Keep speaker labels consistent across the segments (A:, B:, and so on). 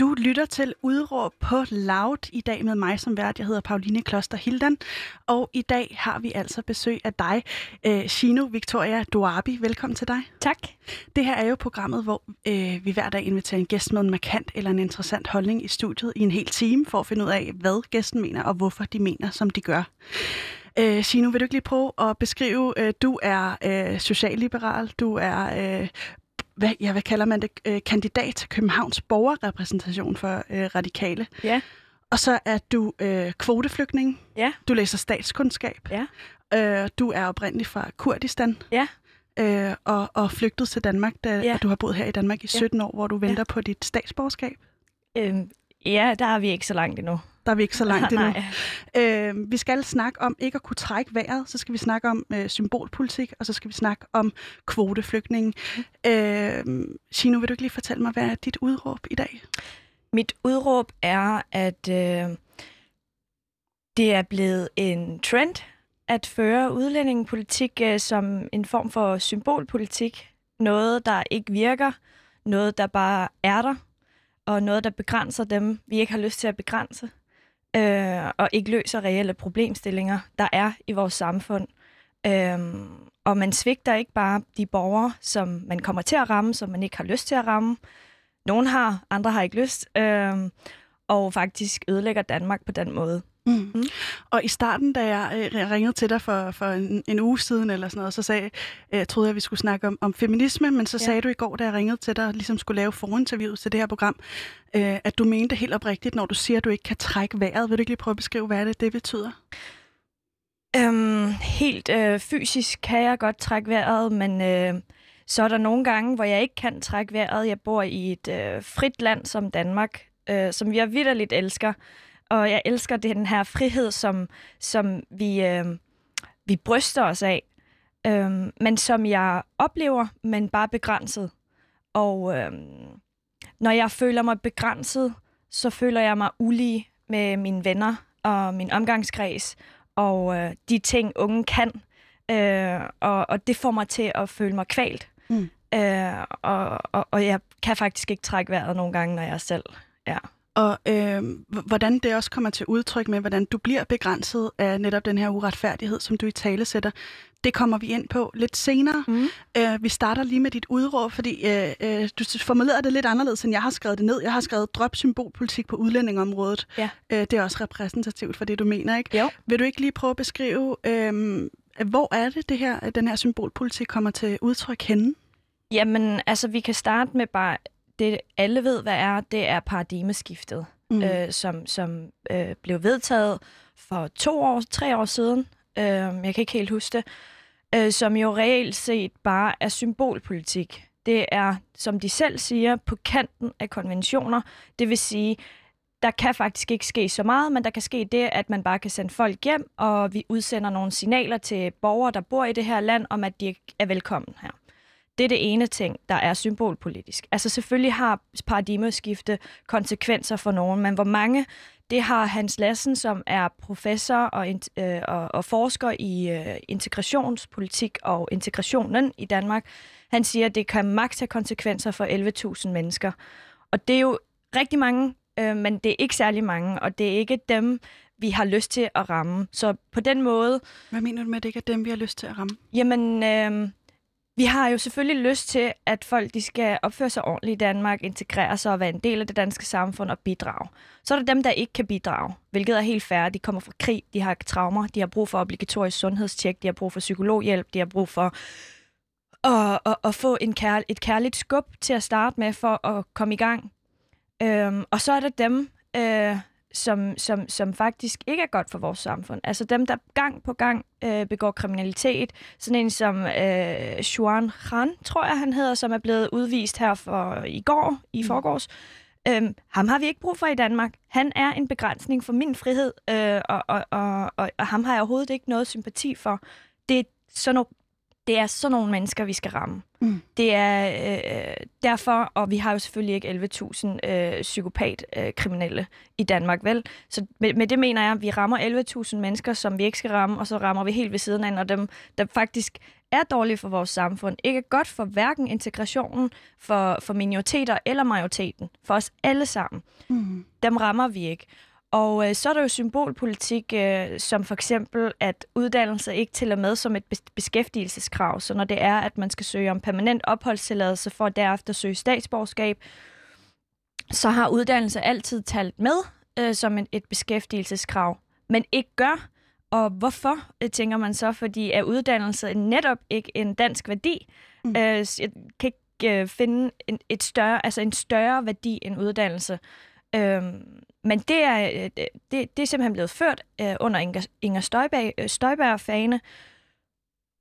A: Du lytter til Udråb på Loud i dag med mig som vært. Jeg hedder Pauline Kloster Hildan, og i dag har vi altså besøg af dig, øh, Shino Victoria Duabi. Velkommen til dig.
B: Tak.
A: Det her er jo programmet, hvor øh, vi hver dag inviterer en gæst med en markant eller en interessant holdning i studiet i en hel time, for at finde ud af, hvad gæsten mener og hvorfor de mener, som de gør. Øh, Shino, vil du ikke lige prøve at beskrive, øh, du er øh, socialliberal, du er øh, hvad, ja, hvad kalder man det, øh, kandidat til Københavns borgerrepræsentation for øh, radikale.
B: Ja.
A: Og så er du øh, kvoteflygtning.
B: Ja.
A: Du læser statskundskab.
B: Ja.
A: Øh, du er oprindelig fra Kurdistan.
B: Ja.
A: Øh, og, og flygtet til Danmark, da
B: Ja.
A: og du har boet her i Danmark i 17 år, hvor du venter på dit statsborgerskab.
B: Øhm, ja, der er vi ikke så langt endnu.
A: Der er vi ikke så langt endnu. Øh, vi skal snakke om ikke at kunne trække vejret, så skal vi snakke om øh, symbolpolitik, og så skal vi snakke om kvoteflygtning. Øh, Shino, vil du ikke lige fortælle mig, hvad er dit udråb i dag?
B: Mit udråb er, at øh, det er blevet en trend at føre udlændingepolitik øh, som en form for symbolpolitik. Noget, der ikke virker. Noget, der bare er der. Og noget, der begrænser dem, vi ikke har lyst til at begrænse. Øh, og ikke løser reelle problemstillinger, der er i vores samfund. Øh, og man svigter ikke bare de borgere, som man kommer til at ramme, som man ikke har lyst til at ramme. Nogle har, andre har ikke lyst. Øh, og faktisk ødelægger Danmark på den måde.
A: Mm.
B: Mm.
A: Og i starten, da jeg øh, ringede til dig for, for en, en uge siden, eller sådan noget, så sagde, øh, troede jeg, at vi skulle snakke om, om feminisme, men så
B: Ja.
A: sagde du i går, da jeg ringede til dig, og ligesom skulle lave forinterviewet til det her program, øh, at du mente helt oprigtigt, når du siger, at du ikke kan trække vejret. Vil du ikke lige prøve at beskrive, hvad det, det betyder?
B: Øhm, helt øh, fysisk kan jeg godt trække vejret, men øh, så er der nogle gange, hvor jeg ikke kan trække vejret. Jeg bor i et øh, frit land som Danmark, øh, som jeg vidderligt elsker. Og jeg elsker den her frihed, som, som vi, øh, vi bryster os af, øh, men som jeg oplever, men bare begrænset. Og øh, når jeg føler mig begrænset, så føler jeg mig ulige med mine venner og min omgangskreds og øh, de ting, unge kan. Øh, og, og det får mig til at føle mig kvalt.
A: Mm.
B: Øh, og, og, og jeg kan faktisk ikke trække vejret nogle gange, når jeg selv... Ja.
A: Og øh, hvordan det også kommer til udtryk med, hvordan du bliver begrænset af netop den her uretfærdighed, som du i tale sætter, det kommer vi ind på lidt senere.
B: Mm.
A: Øh, vi starter lige med dit udråb, fordi øh, øh, du formulerede det lidt anderledes, end jeg har skrevet det ned. Jeg har skrevet drop symbolpolitik på udlændingområdet.
B: Ja.
A: Øh, det er også repræsentativt for det, du mener, ikke?
B: Jo.
A: Vil du ikke lige prøve at beskrive, øh, hvor er det, det her, den her symbolpolitik kommer til udtryk henne?
B: Jamen, altså, vi kan starte med bare... Det alle ved, hvad er, det er paradigmeskiftet,
A: Mm.
B: øh, som, som øh, blev vedtaget for to år, tre år siden. Øh, jeg kan ikke helt huske det. Øh, som jo reelt set bare er symbolpolitik. Det er, som de selv siger, på kanten af konventioner. Det vil sige, der kan faktisk ikke ske så meget, men der kan ske det, at man bare kan sende folk hjem, og vi udsender nogle signaler til borgere, der bor i det her land, om at de er velkommen her. Det er det ene ting, der er symbolpolitisk. Altså selvfølgelig har paradigmeskifte konsekvenser for nogen, men hvor mange, det har Hans Lassen, som er professor og, øh, og, og forsker i øh, integrationspolitik og integrationen i Danmark. Han siger, at det kan maks have konsekvenser for 11.000 mennesker. Og det er jo rigtig mange, øh, men det er ikke særlig mange, og det er ikke dem, vi har lyst til at ramme. Så på den måde,
A: Hvad mener du med, at det ikke er dem, vi har lyst til at ramme?
B: Jamen, øh, vi har jo selvfølgelig lyst til, at folk de skal opføre sig ordentligt i Danmark, integrere sig og være en del af det danske samfund og bidrage. Så er der dem, der ikke kan bidrage, hvilket er helt fair. De kommer fra krig, de har traumer, de har brug for obligatorisk sundhedstjek, de har brug for psykologhjælp, de har brug for at, at, at få en kær, et kærligt skub til at starte med for at komme i gang. Øhm, og så er der dem, øh, som, som, som faktisk ikke er godt for vores samfund. Altså dem, der gang på gang øh, begår kriminalitet. Sådan en som øh, Xuan Khan, tror jeg han hedder, som er blevet udvist her for i går, i
A: Mm.
B: forgårs. Øhm, ham har vi ikke brug for i Danmark. Han er en begrænsning for min frihed, øh, og, og, og, og, og ham har jeg overhovedet ikke noget sympati for. Det er sådan nogle det er sådan nogle mennesker, vi skal ramme. Mm. Det er øh, derfor, og vi har jo selvfølgelig ikke 11.000 øh, psykopat-kriminelle øh, i Danmark, vel? Så med, med det mener jeg, at vi rammer 11.000 mennesker, som vi ikke skal ramme, og så rammer vi helt ved siden af, og dem, der faktisk er dårlige for vores samfund. Ikke godt for hverken integrationen, for, for minoriteter eller majoriteten. For os alle sammen. Mm. Dem rammer vi ikke. Og øh, så er der jo symbolpolitik, øh, som for eksempel, at uddannelse ikke tæller med som et beskæftigelseskrav. Så når det er, at man skal søge om permanent opholdstilladelse for at derefter søge statsborgerskab, så har uddannelse altid talt med øh, som en, et beskæftigelseskrav, men ikke gør. Og hvorfor, øh, tænker man så? Fordi er uddannelse netop ikke en dansk værdi? Mm. Øh, jeg kan ikke øh, finde en, et større, altså en større værdi end uddannelse. Øhm, men det er, øh, det, det er simpelthen blevet ført øh, under Inger, Inger Støjberg, øh, Støjberg-fane.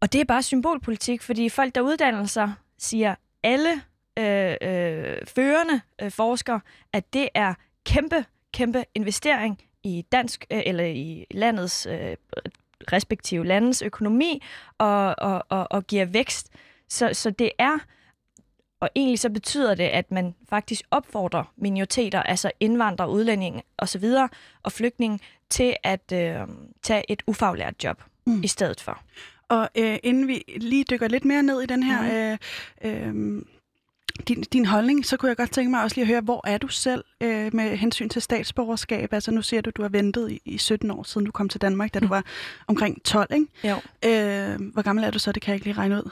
B: Og det er bare symbolpolitik, fordi folk, der uddanner sig, siger alle øh, øh, førende øh, forskere, at det er kæmpe, kæmpe investering i dansk øh, eller i landets øh, respektive landets økonomi og, og, og, og giver vækst. Så, så det er og egentlig så betyder det, at man faktisk opfordrer minoriteter, altså indvandrere, udlændinge osv., og flygtninge, til at øh, tage et ufaglært job mm. i stedet for.
A: Og øh, inden vi lige dykker lidt mere ned i den her mm. øh, øh, din, din holdning, så kunne jeg godt tænke mig også lige at høre, hvor er du selv øh, med hensyn til statsborgerskab? Altså nu siger du, du har ventet i, i 17 år siden du kom til Danmark, da du mm. var omkring 12, ikke?
B: Jo.
A: Øh, hvor gammel er du så? Det kan jeg ikke lige regne ud.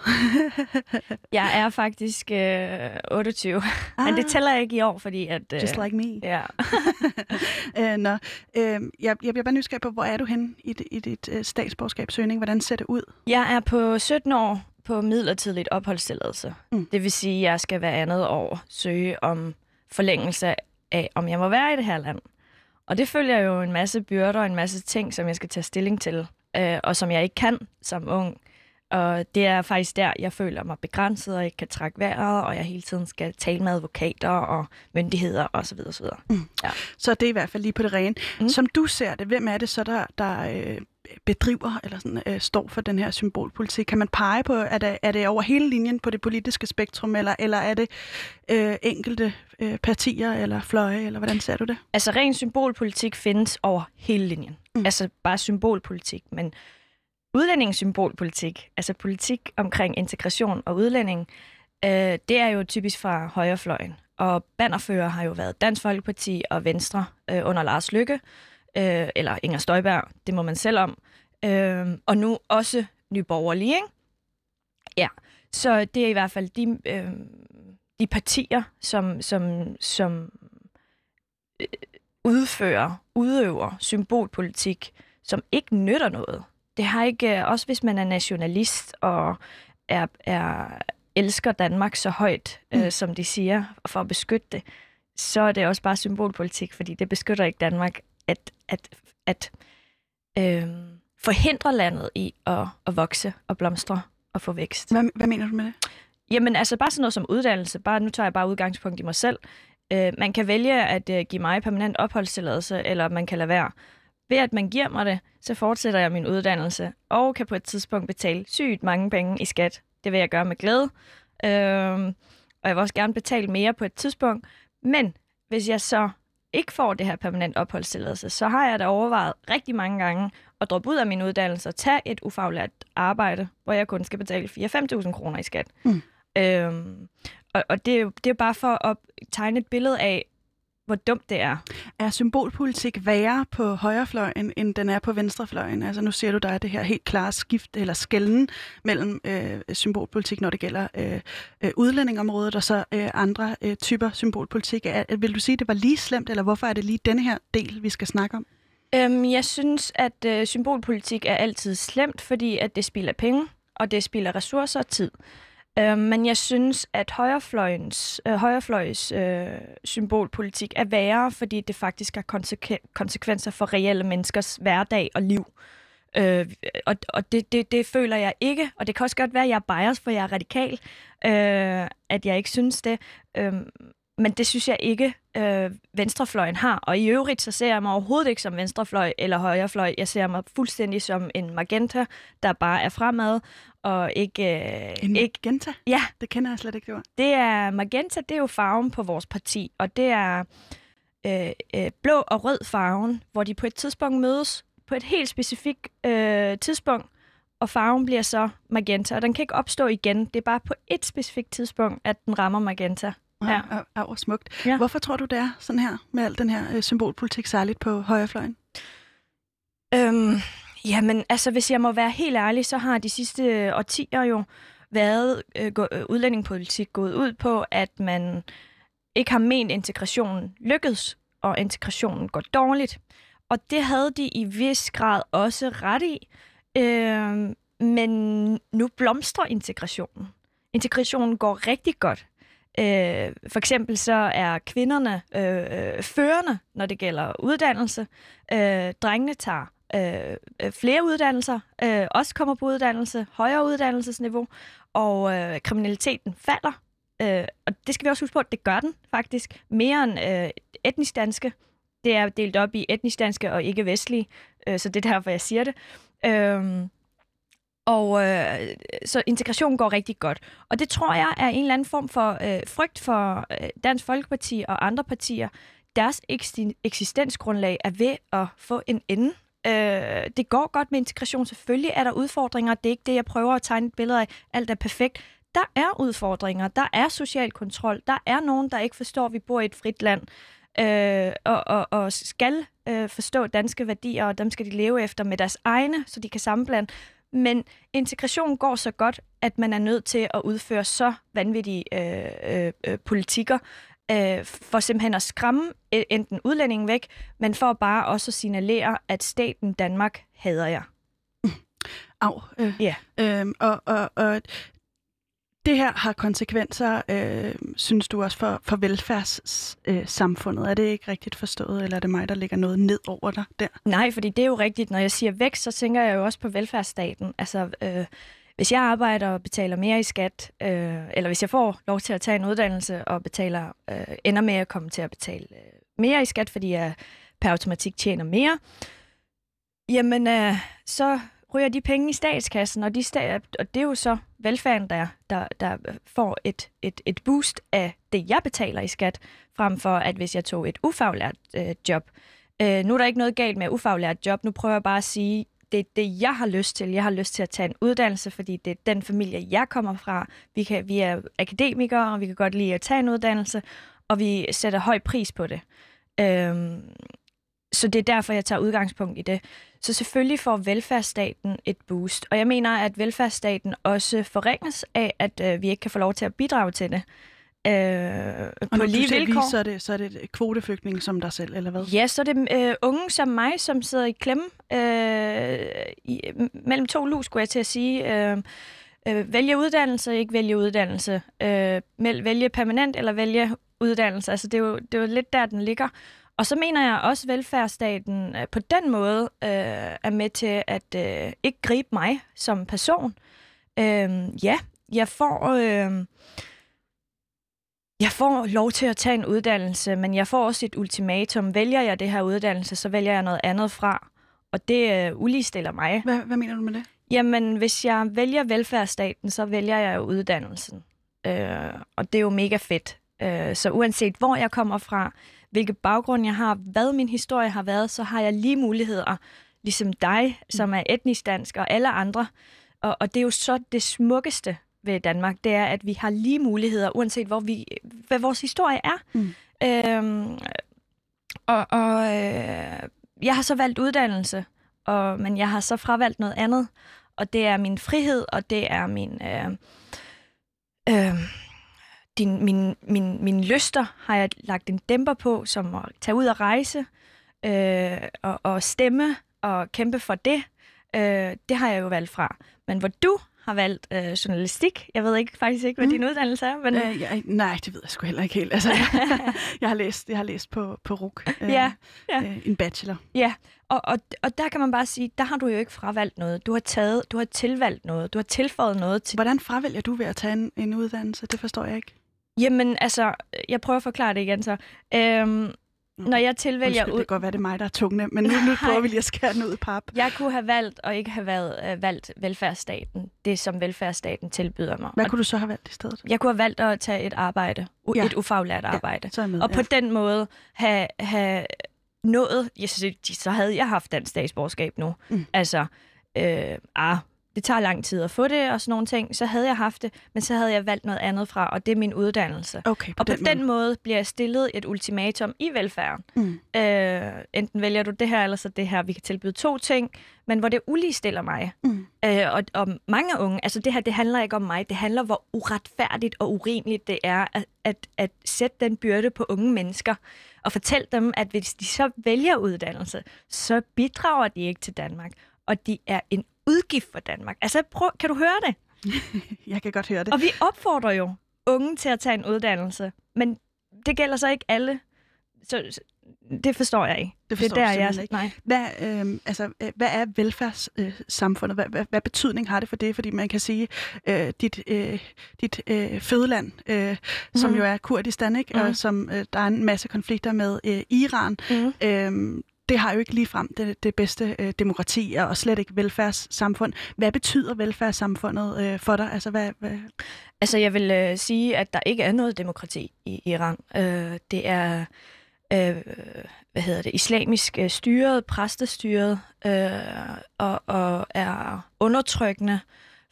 B: jeg er faktisk øh, 28, ah. men det tæller ikke i år, fordi at...
A: Øh, Just like me.
B: Ja.
A: øh, nå, øh, jeg, jeg bliver bare nysgerrig på, hvor er du hen i, i dit øh, statsborgerskabssøgning? Hvordan ser det ud?
B: Jeg er på 17 år på midlertidigt opholdstilladelse. Mm. Det vil sige, at jeg skal hver andet år søge om forlængelse af, om jeg må være i det her land. Og det følger jo en masse byrder og en masse ting, som jeg skal tage stilling til, øh, og som jeg ikke kan som ung. Og det er faktisk der, jeg føler mig begrænset og ikke kan trække vejret, og jeg hele tiden skal tale med advokater og myndigheder osv. osv. Mm.
A: Ja. Så det er i hvert fald lige på det rene. Mm. Som du ser det, hvem er det så, der, der øh, bedriver eller sådan, øh, står for den her symbolpolitik? Kan man pege på, er det, er det over hele linjen på det politiske spektrum, eller, eller er det øh, enkelte øh, partier eller fløje, eller hvordan ser du det?
B: Altså ren symbolpolitik findes over hele linjen. Mm. Altså bare symbolpolitik, men udlændingssymbolpolitik, altså politik omkring integration og udlænding, øh, det er jo typisk fra højrefløjen. Og bannerfører har jo været Dansk Folkeparti og Venstre øh, under Lars Lykke, øh, eller Inger Støjberg, det må man selv om, øh, og nu også Nyborgerlige, ikke? Ja, så det er i hvert fald de, øh, de partier, som, som, som øh, udfører, udøver symbolpolitik, som ikke nytter noget. Det har ikke, øh, også hvis man er nationalist og er, er elsker Danmark så højt, øh, mm. øh, som de siger, for at beskytte det, så er det også bare symbolpolitik, fordi det beskytter ikke Danmark at, at, at øh, forhindre landet i at, at vokse og blomstre og få vækst.
A: Hvad, hvad mener du med det?
B: Jamen altså bare sådan noget som uddannelse. Bare, nu tager jeg bare udgangspunkt i mig selv. Øh, man kan vælge at øh, give mig permanent opholdstilladelse, eller man kan lade være. Ved at man giver mig det, så fortsætter jeg min uddannelse, og kan på et tidspunkt betale sygt mange penge i skat. Det vil jeg gøre med glæde. Øh, og jeg vil også gerne betale mere på et tidspunkt. Men hvis jeg så ikke får det her permanent opholdstilladelse, så har jeg da overvejet rigtig mange gange at droppe ud af min uddannelse og tage et ufaglært arbejde, hvor jeg kun skal betale 4-5.000 kroner i skat. Mm. Øhm, og og det, er jo, det er bare for at tegne et billede af, hvor dumt det er.
A: Er symbolpolitik værre på højrefløjen, end den er på venstrefløjen? Altså nu ser du, der er det her helt klare skift eller skælden mellem øh, symbolpolitik, når det gælder øh, øh, udlændingområdet, og så øh, andre øh, typer symbolpolitik. Er, vil du sige, at det var lige slemt, eller hvorfor er det lige denne her del, vi skal snakke om?
B: Øhm, jeg synes, at øh, symbolpolitik er altid slemt, fordi at det spilder penge, og det spilder ressourcer og tid. Øh, men jeg synes, at højrefløjens, øh, højrefløjs øh, symbolpolitik er værre, fordi det faktisk har konsekven- konsekvenser for reelle menneskers hverdag og liv. Øh, og og det, det, det føler jeg ikke, og det kan også godt være, at jeg er bias, for jeg er radikal, øh, at jeg ikke synes det. Øh, men det synes jeg ikke øh, venstrefløjen har. Og i øvrigt, så ser jeg mig overhovedet ikke som venstrefløj eller højrefløj. Jeg ser mig fuldstændig som en magenta, der bare er fremad, og ikke... Øh,
A: En
B: ikke
A: magenta?
B: ja,
A: Det kender jeg slet ikke, det ord.
B: det er magenta, det er jo farven på vores parti, og det er øh, øh, blå og rød farven, hvor de på et tidspunkt mødes på et helt specifikt øh, tidspunkt, og farven bliver så magenta, og den kan ikke opstå igen. Det er bare på et specifikt tidspunkt, at den rammer magenta. Ja.
A: Ja. Ja, og smukt.
B: Ja.
A: Hvorfor tror du, det er sådan her med al den her øh, symbolpolitik, særligt på højrefløjen?
B: Øhm, jamen, altså, hvis jeg må være helt ærlig, så har de sidste øh, årtier jo været øh, gå, øh, udlændingepolitik gået ud på, at man ikke har ment integrationen lykkedes, og integrationen går dårligt. Og det havde de i vis grad også ret i. Øhm, men nu blomstrer integrationen. Integrationen går rigtig godt. Øh, for eksempel så er kvinderne øh, øh, førende, når det gælder uddannelse. Øh, drengene tager øh, øh, flere uddannelser, øh, også kommer på uddannelse, højere uddannelsesniveau, og øh, kriminaliteten falder. Øh, og det skal vi også huske på, at det gør den faktisk mere end øh, etnisk danske. Det er delt op i etnisk danske og ikke vestlige, øh, så det er derfor, jeg siger det. Øh, og øh, så integrationen går rigtig godt. Og det tror jeg er en eller anden form for øh, frygt for øh, Dansk Folkeparti og andre partier. Deres eksistensgrundlag er ved at få en ende. Øh, det går godt med integration. Selvfølgelig er der udfordringer. Det er ikke det, jeg prøver at tegne et billede af. Alt er perfekt. Der er udfordringer. Der er social kontrol. Der er nogen, der ikke forstår, at vi bor i et frit land. Øh, og, og, og skal øh, forstå danske værdier, og dem skal de leve efter med deres egne, så de kan sammenblande. Men integration går så godt, at man er nødt til at udføre så vanvittige øh, øh, øh, politikker, øh, for simpelthen at skræmme enten udlændingen væk, men for bare også at signalere, at staten Danmark hader jer.
A: Au. Øh,
B: Ja.
A: øhm, og, og, og det her har konsekvenser, øh, synes du også, for, for velfærdssamfundet. Øh, er det ikke rigtigt forstået, eller er det mig, der lægger noget ned over dig der?
B: Nej, fordi det er jo rigtigt. Når jeg siger vækst, så tænker jeg jo også på velfærdsstaten. Altså, øh, hvis jeg arbejder og betaler mere i skat, øh, eller hvis jeg får lov til at tage en uddannelse og betaler, øh, ender med at komme til at betale øh, mere i skat, fordi jeg per automatik tjener mere, jamen, øh, så ryger de penge i statskassen, og, de sta- og det er jo så velfærden, der, der, der får et, et, et boost af det, jeg betaler i skat, frem for at hvis jeg tog et ufaglært øh, job. Øh, nu er der ikke noget galt med ufaglært job, nu prøver jeg bare at sige, det er det, jeg har lyst til. Jeg har lyst til at tage en uddannelse, fordi det er den familie, jeg kommer fra. Vi, kan, vi er akademikere, og vi kan godt lide at tage en uddannelse, og vi sætter høj pris på det. Øhm, så det er derfor, jeg tager udgangspunkt i det. Så selvfølgelig får velfærdsstaten et boost. Og jeg mener, at velfærdsstaten også forringes af, at øh, vi ikke kan få lov til at bidrage til det. Øh,
A: Og
B: på
A: når
B: lige
A: du
B: vilkår.
A: vi, så er det, så er det et kvoteflygtning som dig selv, eller hvad?
B: Ja, så er det øh, unge som mig, som sidder i klemme øh, i, mellem to lus, skulle jeg til at sige. Øh, øh, vælge uddannelse, ikke vælge uddannelse. Øh, vælge permanent eller vælge uddannelse. Altså, det er, jo, det er jo lidt der, den ligger. Og så mener jeg også, at velfærdsstaten øh, på den måde øh, er med til at øh, ikke gribe mig som person. Øh, ja, jeg får... Øh, jeg får lov til at tage en uddannelse, men jeg får også et ultimatum. Vælger jeg det her uddannelse, så vælger jeg noget andet fra. Og det øh, uligestiller mig.
A: Hvad, hvad mener du med det?
B: Jamen, hvis jeg vælger velfærdsstaten, så vælger jeg jo uddannelsen. Øh, og det er jo mega fedt. Øh, så uanset hvor jeg kommer fra, hvilke baggrund jeg har, hvad min historie har været, så har jeg lige muligheder, ligesom dig, som er etnisk dansk, og alle andre. Og, og det er jo så det smukkeste ved Danmark, det er, at vi har lige muligheder, uanset hvor vi, hvad vores historie er.
A: Mm.
B: Øhm, og og øh, jeg har så valgt uddannelse, og, men jeg har så fravalgt noget andet, og det er min frihed, og det er min... Øh, øh, din, min, min, mine lyster har jeg lagt en dæmper på, som at tage ud og rejse, øh, og, og stemme og kæmpe for det. Øh, det har jeg jo valgt fra. Men hvor du har valgt øh, journalistik, jeg ved ikke faktisk ikke, hvad
A: Mm.
B: din uddannelse er, men
A: Øh, jeg, nej, det ved jeg sgu heller ikke helt. Altså, jeg, jeg har læst, jeg har læst på, på RUK. Øh,
B: Ja, ja.
A: Øh, en bachelor.
B: Ja, og, og, og der kan man bare sige, der har du jo ikke fravalgt noget. Du har taget, du har tilvalgt noget, du har tilføjet noget til...
A: Hvordan fravælger du ved at tage en, en uddannelse? Det forstår jeg ikke.
B: Jamen, altså, jeg prøver at forklare det igen så. Øhm, når jeg tilvælger
A: Undskyld,
B: ud...
A: det kan godt være, det er mig, der er tungne, men nu, nu prøver vi lige at skære den ud i pap.
B: Jeg kunne have valgt og ikke have været, øh, valgt velfærdsstaten. Det, som velfærdsstaten tilbyder mig.
A: Hvad kunne du så have valgt i stedet?
B: jeg kunne have valgt at tage et arbejde.
A: Ja.
B: Et ufaglært arbejde.
A: Jeg med.
B: Og på den måde have, have nået... Jeg synes, så havde jeg haft dansk statsborgerskab nu.
A: Mm.
B: Altså, øh, ah, det tager lang tid at få det og sådan nogle ting. Så havde jeg haft det, men så havde jeg valgt noget andet fra, og det er min uddannelse.
A: Okay, på
B: Og på
A: den,
B: den
A: måde.
B: måde bliver jeg stillet et ultimatum i velfærden.
A: Mm.
B: Øh, enten vælger du det her, eller så det her. Vi kan tilbyde to ting, men hvor det uligestiller mig.
A: Mm.
B: Øh, og, og mange unge, altså det her, det handler ikke om mig. Det handler, hvor uretfærdigt og urimeligt det er at, at, at sætte den byrde på unge mennesker. Og fortælle dem, at hvis de så vælger uddannelse, så bidrager de ikke til Danmark. Og de er en udgift for Danmark. Altså, prøv, kan du høre det?
A: Jeg kan godt høre det.
B: Og vi opfordrer jo unge til at tage en uddannelse, men det gælder så ikke alle. Så, så det forstår jeg ikke.
A: Det
B: det er
A: forstår
B: der, jeg...
A: ikke.
B: Nej.
A: Hvad, øh, altså, øh, hvad er velfærdssamfundet? Hvad, hvad, hvad betydning har det for det? Fordi man kan sige, øh, dit, øh, dit øh, fødeland, øh, som
B: Mhm.
A: jo er Kurdistan, ikke?
B: Mhm.
A: og som øh, der er en masse konflikter med øh, Iran,
B: Mm.
A: øh, det har jo ikke ligefrem det, det bedste øh, demokrati, og slet ikke velfærdssamfund. Hvad betyder velfærdssamfundet øh, for dig? Altså, hvad, hvad...
B: Altså, jeg vil øh, sige, at der ikke er noget demokrati i Iran. Øh, det er, øh, hvad hedder det, islamisk øh, styret, præstestyret, øh, og, og er undertrykkende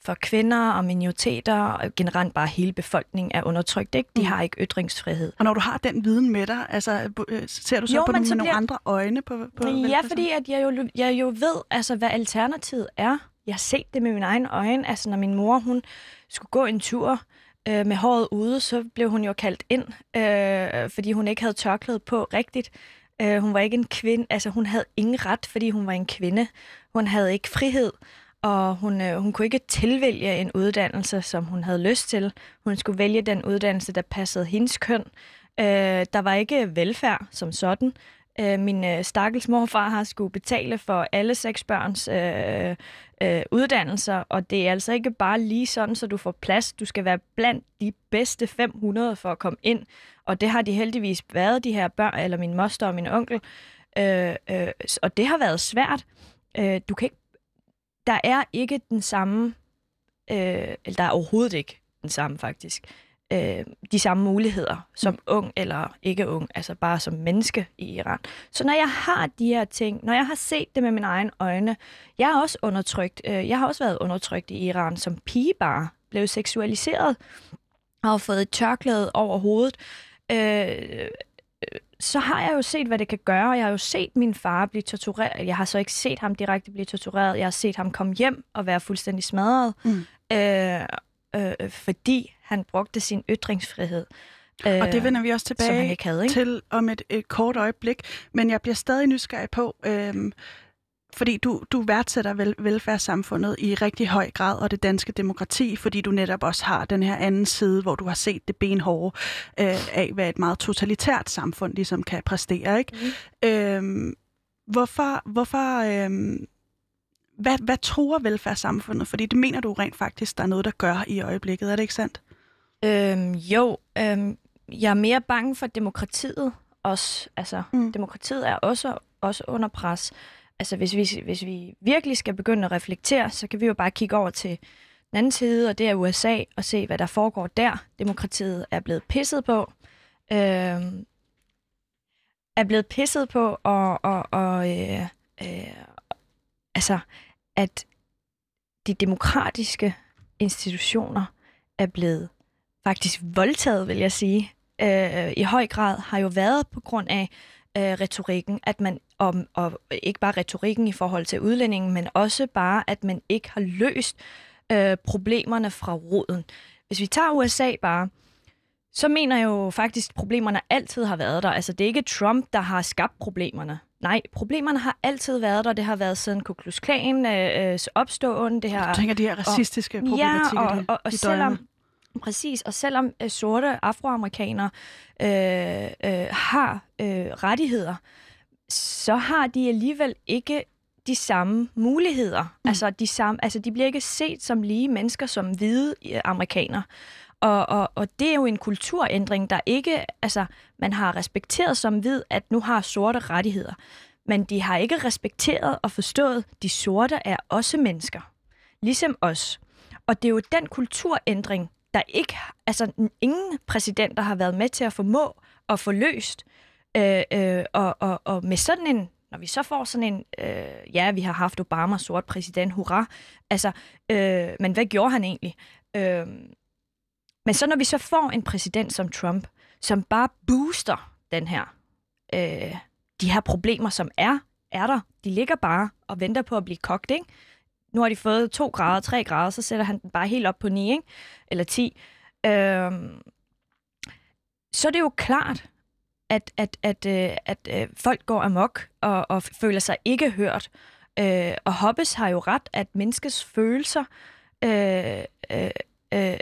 B: for kvinder og minoriteter, og generelt bare hele befolkningen er undertrykt. Ikke? De
A: Mm.
B: har ikke ytringsfrihed.
A: Og når du har den viden med dig, altså, øh, ser du så
B: Jo,
A: på det
B: så
A: med nogle
B: bliver-
A: andre øjne på, på
B: Ja, fordi at jeg, jo, jeg jo ved, altså, hvad alternativet er. Jeg har set det med mine egne øjne. Altså, når min mor hun skulle gå en tur øh, med håret ude, så blev hun jo kaldt ind, øh, fordi hun ikke havde tørklæde på rigtigt. Øh, hun var ikke en kvinde, altså hun havde ingen ret, fordi hun var en kvinde. Hun havde ikke frihed, og hun, øh, hun kunne ikke tilvælge en uddannelse, som hun havde lyst til. Hun skulle vælge den uddannelse, der passede hendes køn. Øh, der var ikke velfærd som sådan. Øh, min øh, stakkels morfar har skulle betale for alle seks børns øh, øh, uddannelser, og det er altså ikke bare lige sådan, så du får plads. Du skal være blandt de bedste 500 for at komme ind, og det har de heldigvis været, de her børn, eller min moster og min onkel. Øh, øh, og det har været svært. Øh, du kan ikke, der er ikke den samme, øh, eller der er overhovedet ikke den samme faktisk, øh, de samme muligheder som ung eller ikke ung, altså bare som menneske i Iran. Så når jeg har de her ting, når jeg har set det med mine egne øjne, jeg er også undertrykt, øh, jeg har også været undertrykt i Iran som pige bare, blev seksualiseret har fået et tørklæde over hovedet, øh, så har jeg jo set, hvad det kan gøre. Jeg har jo set min far blive tortureret. Jeg har så ikke set ham direkte blive tortureret. Jeg har set ham komme hjem og være fuldstændig smadret,
A: Mm.
B: øh, øh, fordi han brugte sin ytringsfrihed.
A: Og det
B: øh,
A: vender vi også tilbage
B: havde, ikke?
A: til om et, et kort øjeblik. Men jeg bliver stadig nysgerrig på, øhm, fordi du, du værdsætter vel, velfærdssamfundet i rigtig høj grad, og det danske demokrati, fordi du netop også har den her anden side, hvor du har set det benhårde øh, af, hvad et meget totalitært samfund ligesom kan præstere. Ikke? Mm. Øhm, hvorfor... hvorfor øhm, hvad, hvad tror velfærdssamfundet? Fordi det mener du rent faktisk, der er noget, der gør i øjeblikket. Er det ikke sandt?
B: Øhm, jo, øhm, jeg er mere bange for demokratiet også. Altså,
A: Mm.
B: demokratiet er også, også under pres. Altså, hvis vi, hvis vi virkelig skal begynde at reflektere, så kan vi jo bare kigge over til den anden side, og det er USA, og se, hvad der foregår der. Demokratiet er blevet pisset på. Øh, er blevet pisset på, og, og, og øh, øh, altså, at de demokratiske institutioner er blevet faktisk voldtaget, vil jeg sige, øh, i høj grad, har jo været på grund af øh, retorikken, at man, og, og ikke bare retorikken i forhold til udlændingen, men også bare, at man ikke har løst øh, problemerne fra roden. Hvis vi tager USA bare, så mener jeg jo faktisk, at problemerne altid har været der. Altså, det er ikke Trump, der har skabt problemerne. Nej, problemerne har altid været der. Det har været siden Ku Klux Klan øh, øh, opståen. Det har,
A: Du tænker de her racistiske problematikker,
B: Ja, og, og, og selvom, præcis, og selvom øh, sorte afroamerikanere øh, øh, har øh, rettigheder, så har de alligevel ikke de samme muligheder. Mm. Altså, de samme, altså, de bliver ikke set som lige mennesker som hvide øh, amerikanere. Og, og, og det er jo en kulturændring, der ikke, altså, man har respekteret som ved, at nu har sorte rettigheder. Men de har ikke respekteret og forstået, at de sorte er også mennesker. Ligesom os. Og det er jo den kulturændring, der ikke, altså ingen præsidenter har været med til at formå at få løst. Øh, øh, og, og, og med sådan en, når vi så får sådan en, øh, ja, vi har haft Obama sort præsident, hurra, altså, øh, men hvad gjorde han egentlig? Øh, men så når vi så får en præsident som Trump, som bare booster den her, øh, de her problemer, som er, er der, de ligger bare og venter på at blive kogt, ikke? Nu har de fået 2 grader, 3 grader, så sætter han den bare helt op på 9, ikke? eller 10. Øh, så er det jo klart, at, at, at, at, at, at folk går amok og, og føler sig ikke hørt. Øh, og Hobbes har jo ret, at menneskets følelser øh, øh, øh,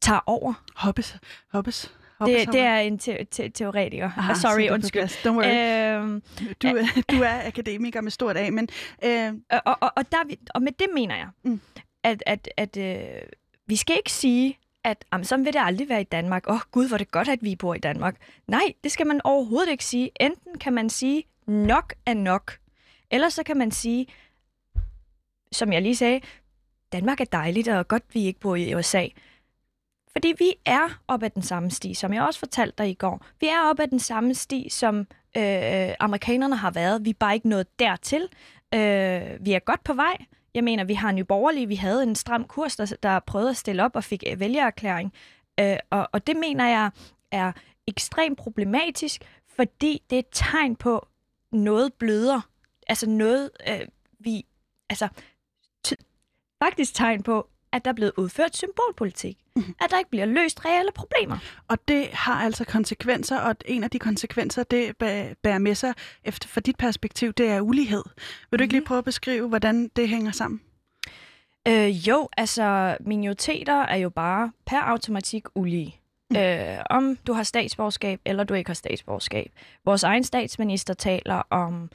B: tager over.
A: Hobbes? Hobbes?
B: Det, det er en te- te- teoretiker. Aha, Sorry, undskyld.
A: Don't worry. Øhm, du, du er akademiker med stort A, men...
B: Øh... Og, og, og, der, og med det mener jeg, mm. at, at, at øh, vi skal ikke sige, at jamen, sådan vil det aldrig være i Danmark. Åh oh, gud, hvor er det godt, at vi bor i Danmark. Nej, det skal man overhovedet ikke sige. Enten kan man sige, nok er nok. Eller så kan man sige, som jeg lige sagde, Danmark er dejligt, og godt, vi ikke bor i USA. Fordi vi er op ad den samme sti, som jeg også fortalte dig i går. Vi er op ad den samme sti, som øh, amerikanerne har været. Vi er bare ikke nået dertil. Øh, vi er godt på vej. Jeg mener, vi har en borgerlige. Vi havde en stram kurs, der, der prøvede at stille op og fik øh, vælgererklæring. Øh, og, og det mener jeg er ekstremt problematisk, fordi det er et tegn på noget bløder. Altså noget, øh, vi... Altså, faktisk tegn på, at der er blevet udført symbolpolitik. At der ikke bliver løst reelle problemer.
A: Og det har altså konsekvenser, og en af de konsekvenser, det bærer med sig, efter for dit perspektiv, det er ulighed. Vil du ikke lige mhm. prøve at beskrive, hvordan det hænger sammen?
B: Øh, jo, altså minoriteter er jo bare per automatik ulige. Mm. Øh, om du har statsborgerskab, eller du ikke har statsborgerskab. Vores egen statsminister taler om,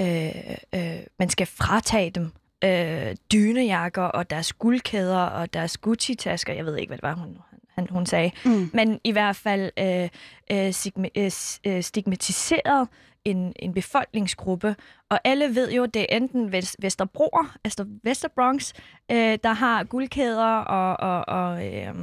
B: øh, øh, man skal fratage dem øh, dynejakker og deres guldkæder og deres Gucci-tasker. Jeg ved ikke, hvad det var, hun, han, hun sagde. Mm. Men i hvert fald øh, øh, øh, øh, stigmatiseret en, en befolkningsgruppe. Og alle ved jo, det er enten Vest, Vesterbro, altså Vesterbronx, øh, der har guldkæder og, og, og, øh,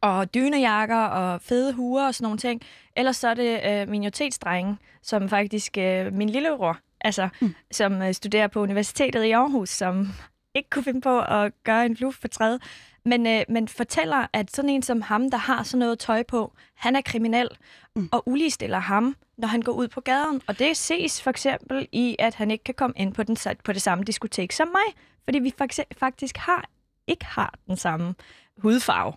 B: og dynejakker og fede huer og sådan nogle ting. Ellers så er det øh, minoritetsdrenge, som faktisk øh, min lillebror altså, mm. som øh, studerer på universitetet i Aarhus, som ikke kunne finde på at gøre en flue for træet, men, øh, men fortæller, at sådan en som ham, der har sådan noget tøj på, han er kriminel, mm. og uligestiller ham, når han går ud på gaden. Og det ses for eksempel i, at han ikke kan komme ind på, den, på det samme diskotek som mig, fordi vi faktisk har ikke har den samme hudfarve.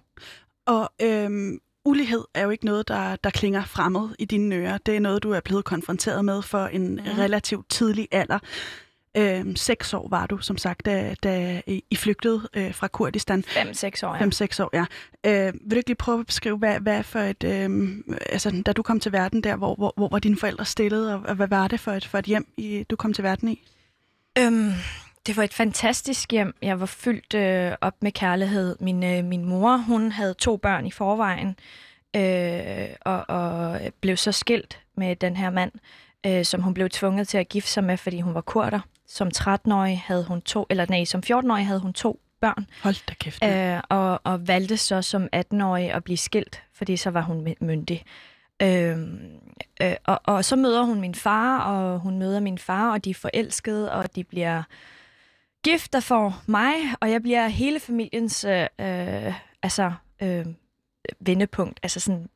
A: Og øhm, ulighed er jo ikke noget, der, der klinger fremmed i dine ører. Det er noget, du er blevet konfronteret med for en ja. relativt tidlig alder. Øhm, seks år var du, som sagt, da, da I flygtede øh, fra Kurdistan.
B: Fem-seks år, ja.
A: Fem-seks år, ja. Øh, vil du ikke lige prøve at beskrive, hvad, hvad for et... Øh, altså, da du kom til verden der, hvor, hvor, hvor var dine forældre stillet, og, og hvad var det for et, for et hjem, I, du kom til verden i?
B: Øhm, det var et fantastisk hjem. Jeg var fyldt øh, op med kærlighed. Min, øh, min mor, hun havde to børn i forvejen, øh, og, og blev så skilt med den her mand, øh, som hun blev tvunget til at gifte sig med, fordi hun var kurder. Som 13-årig havde hun to, eller nej, som 14-årig havde hun to børn.
A: Hold da kæft.
B: Øh, og, og valgte så som 18-årig at blive skilt, fordi så var hun myndig. Øh, øh, og, og så møder hun min far, og hun møder min far, og de er forelskede, og de bliver gifter for mig, og jeg bliver hele familiens øh, øh, altså, øh, vendepunkt. Altså sådan,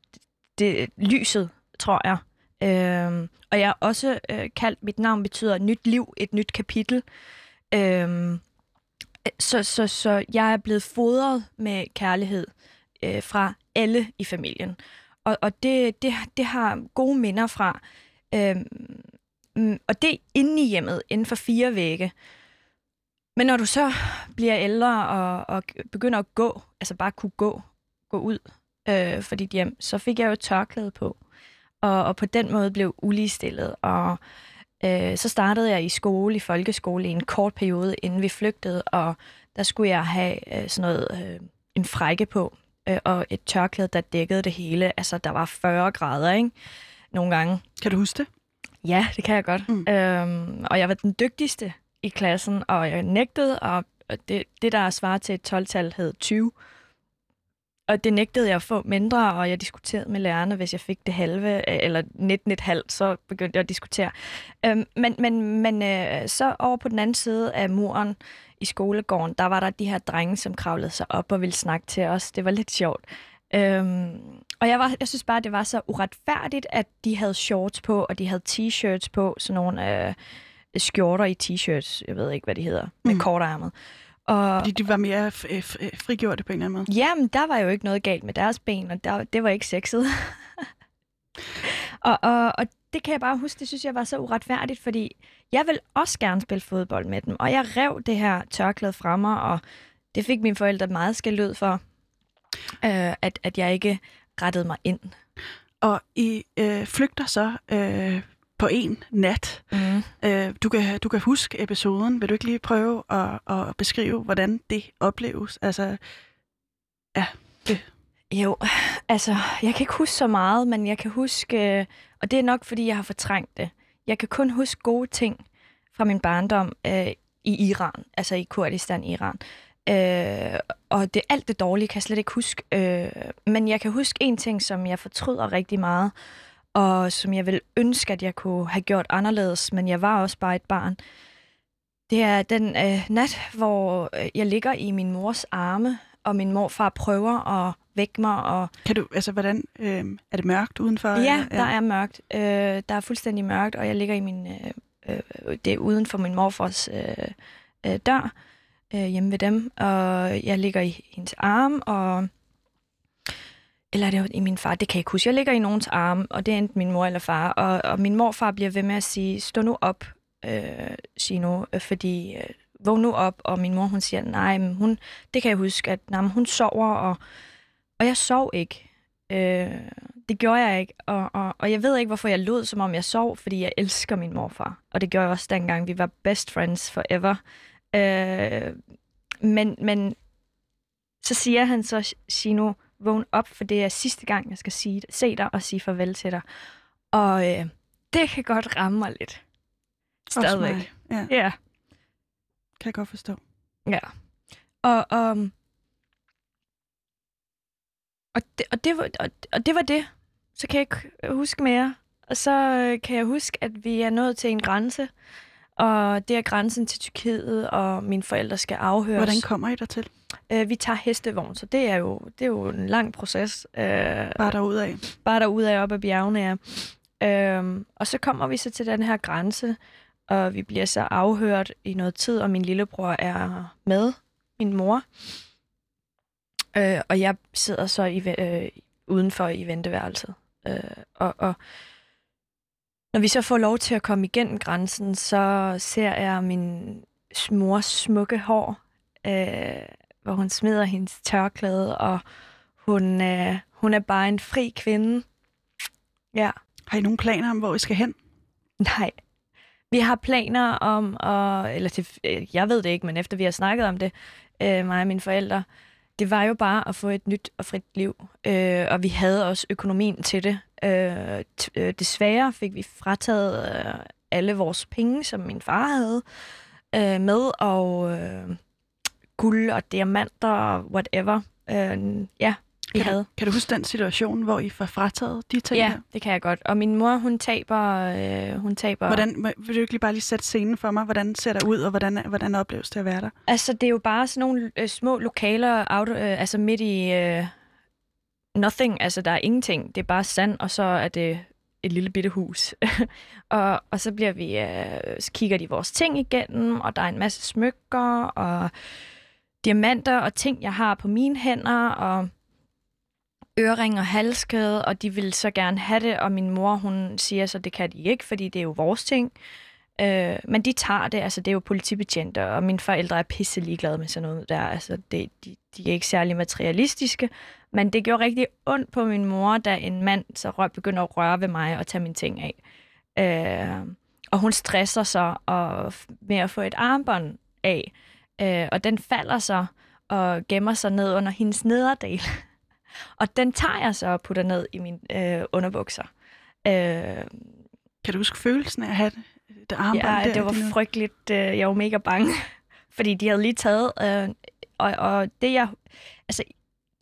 B: det, lyset, tror jeg. Øh, og jeg er også øh, kaldt, mit navn betyder nyt liv, et nyt kapitel. Øh, så, så, så jeg er blevet fodret med kærlighed øh, fra alle i familien. Og, og det, det, det har gode minder fra. Øh, og det inde i hjemmet, inden for fire vægge. Men når du så bliver ældre og, og begynder at gå, altså bare kunne gå, gå ud øh, for dit hjem, så fik jeg jo tørklæde på. Og, og på den måde blev uligestillet. Og øh, så startede jeg i skole, i folkeskole, i en kort periode, inden vi flygtede. Og der skulle jeg have øh, sådan noget, øh, en frække på. øh, og et tørklæde, der dækkede det hele. Altså, der var 40 grader, ikke? Nogle gange.
A: Kan du huske det?
B: Ja, det kan jeg godt. Mm. Øhm, og jeg var den dygtigste i klassen, og jeg nægtede, og det, det der svarer til et 12-tal, hed 20. Og det nægtede jeg at få mindre, og jeg diskuterede med lærerne, hvis jeg fik det halve, øh, eller 19,5, så begyndte jeg at diskutere. Øhm, men men, men øh, så over på den anden side af muren i skolegården, der var der de her drenge, som kravlede sig op og ville snakke til os. Det var lidt sjovt. Øhm, og jeg, var, jeg synes bare, det var så uretfærdigt, at de havde shorts på, og de havde t-shirts på, sådan nogle øh, skjorter i t-shirts, jeg ved ikke, hvad de hedder, med mm. kortærmet.
A: Og, Fordi de var mere frigjorte på en eller anden måde?
B: Jamen, der var jo ikke noget galt med deres ben, og der, det var ikke sexet. og, og, og det kan jeg bare huske, det synes jeg var så uretfærdigt, fordi jeg vil også gerne spille fodbold med dem, og jeg rev det her tørklæde fra mig, og det fik mine forældre meget skæld for, øh, at, at jeg ikke rettede mig ind.
A: Og I øh, flygter så øh, på en nat. Mm. Øh, du, kan, du kan huske episoden. Vil du ikke lige prøve at, at beskrive, hvordan det opleves? Altså, ja, det.
B: Jo, altså, jeg kan ikke huske så meget, men jeg kan huske, og det er nok, fordi jeg har fortrængt det. Jeg kan kun huske gode ting fra min barndom øh, i Iran, altså i Kurdistan, Iran. Øh, og det alt det dårlige kan jeg slet ikke huske. Øh, men jeg kan huske en ting, som jeg fortryder rigtig meget, og som jeg vil ønske, at jeg kunne have gjort anderledes, men jeg var også bare et barn. Det er den øh, nat, hvor øh, jeg ligger i min mors arme, og min morfar prøver at vække mig. Og...
A: Kan du, altså, hvordan, øh, er det mørkt udenfor?
B: Ja, ja, der er mørkt. Øh, der er fuldstændig mørkt, og jeg ligger i min, øh, øh, det er uden for min morfars øh, øh, dør øh, hjemme ved dem, og jeg ligger i hendes arm, og eller er det i min far, det kan jeg ikke huske. Jeg ligger i nogens arm, og det er enten min mor eller far, og, og min morfar bliver ved med at sige, stå nu op, øh, Gino, øh, fordi øh, vågn nu op, og min mor hun siger, nej, men hun, det kan jeg huske, at nej, hun sover, og, og jeg sov ikke. Øh, det gjorde jeg ikke, og, og, og jeg ved ikke, hvorfor jeg lød, som om jeg sov, fordi jeg elsker min morfar, og det gjorde jeg også dengang, vi var best friends forever. Øh, men, men så siger han så, Gino, vågn op, for det er sidste gang, jeg skal sige, se dig og sige farvel til dig. Og øh, det kan godt ramme mig lidt. Stadigvæk.
A: Ja. ja. Kan jeg godt forstå.
B: Ja. Og, og, og, det, og, det var, og, og det var det. Så kan jeg ikke huske mere. Og så øh, kan jeg huske, at vi er nået til en grænse, og det er grænsen til Tyrkiet, og mine forældre skal afhøres.
A: Hvordan kommer I der til?
B: Øh, vi tager hestevogn, så det er jo, det er jo en lang proces. Øh,
A: bare derudad?
B: Bare derudad op ad bjergene, ja. Øh, og så kommer vi så til den her grænse, og vi bliver så afhørt i noget tid, og min lillebror er med, min mor. Øh, og jeg sidder så i, øh, udenfor i venteværelset. Øh, og, og når vi så får lov til at komme igennem grænsen, så ser jeg min mors smukke hår, øh, hvor hun smider hendes tørklæde, og hun, øh, hun er bare en fri kvinde. Ja.
A: Har I nogle planer om, hvor I skal hen?
B: Nej. Vi har planer om, at, eller til, øh, jeg ved det ikke, men efter vi har snakket om det, øh, mig og mine forældre, det var jo bare at få et nyt og frit liv. Øh, og vi havde også økonomien til det. Øh, øh, desværre fik vi frataget øh, alle vores penge, som min far havde øh, med, og øh, guld og diamanter og whatever. Øh, ja,
A: kan
B: havde.
A: Du, kan du huske den situation, hvor I får frataget de ting
B: Ja,
A: her?
B: det kan jeg godt. Og min mor, hun taber... Øh, hun taber
A: hvordan, vil du ikke lige bare lige sætte scenen for mig? Hvordan ser det ud, og hvordan, hvordan opleves det at være der?
B: Altså, det er jo bare sådan nogle øh, små lokaler, auto, øh, altså midt i øh, nothing. Altså, der er ingenting. Det er bare sand, og så er det et lille bitte hus. og, og så bliver vi, øh, så kigger de vores ting igennem, og der er en masse smykker, og diamanter, og ting, jeg har på mine hænder, og ørering og halskæde, og de vil så gerne have det, og min mor, hun siger så, det kan de ikke, fordi det er jo vores ting. Øh, men de tager det, altså det er jo politibetjente, og mine forældre er pisse ligeglade med sådan noget der. Altså det, de, de er ikke særlig materialistiske, men det gjorde rigtig ondt på min mor, da en mand så rør, begynder at røre ved mig og tage mine ting af. Øh, og hun stresser sig og, med at få et armbånd af, øh, og den falder så og gemmer sig ned under hendes nederdel. Og den tager jeg så og putter ned i mine øh, underbukser. Øh,
A: Kan du huske følelsen af at have det, det armbånd
B: ja,
A: der?
B: det var
A: dine-
B: frygteligt. Øh, jeg var mega bange, fordi de havde lige taget... Øh, og, og det jeg... Altså,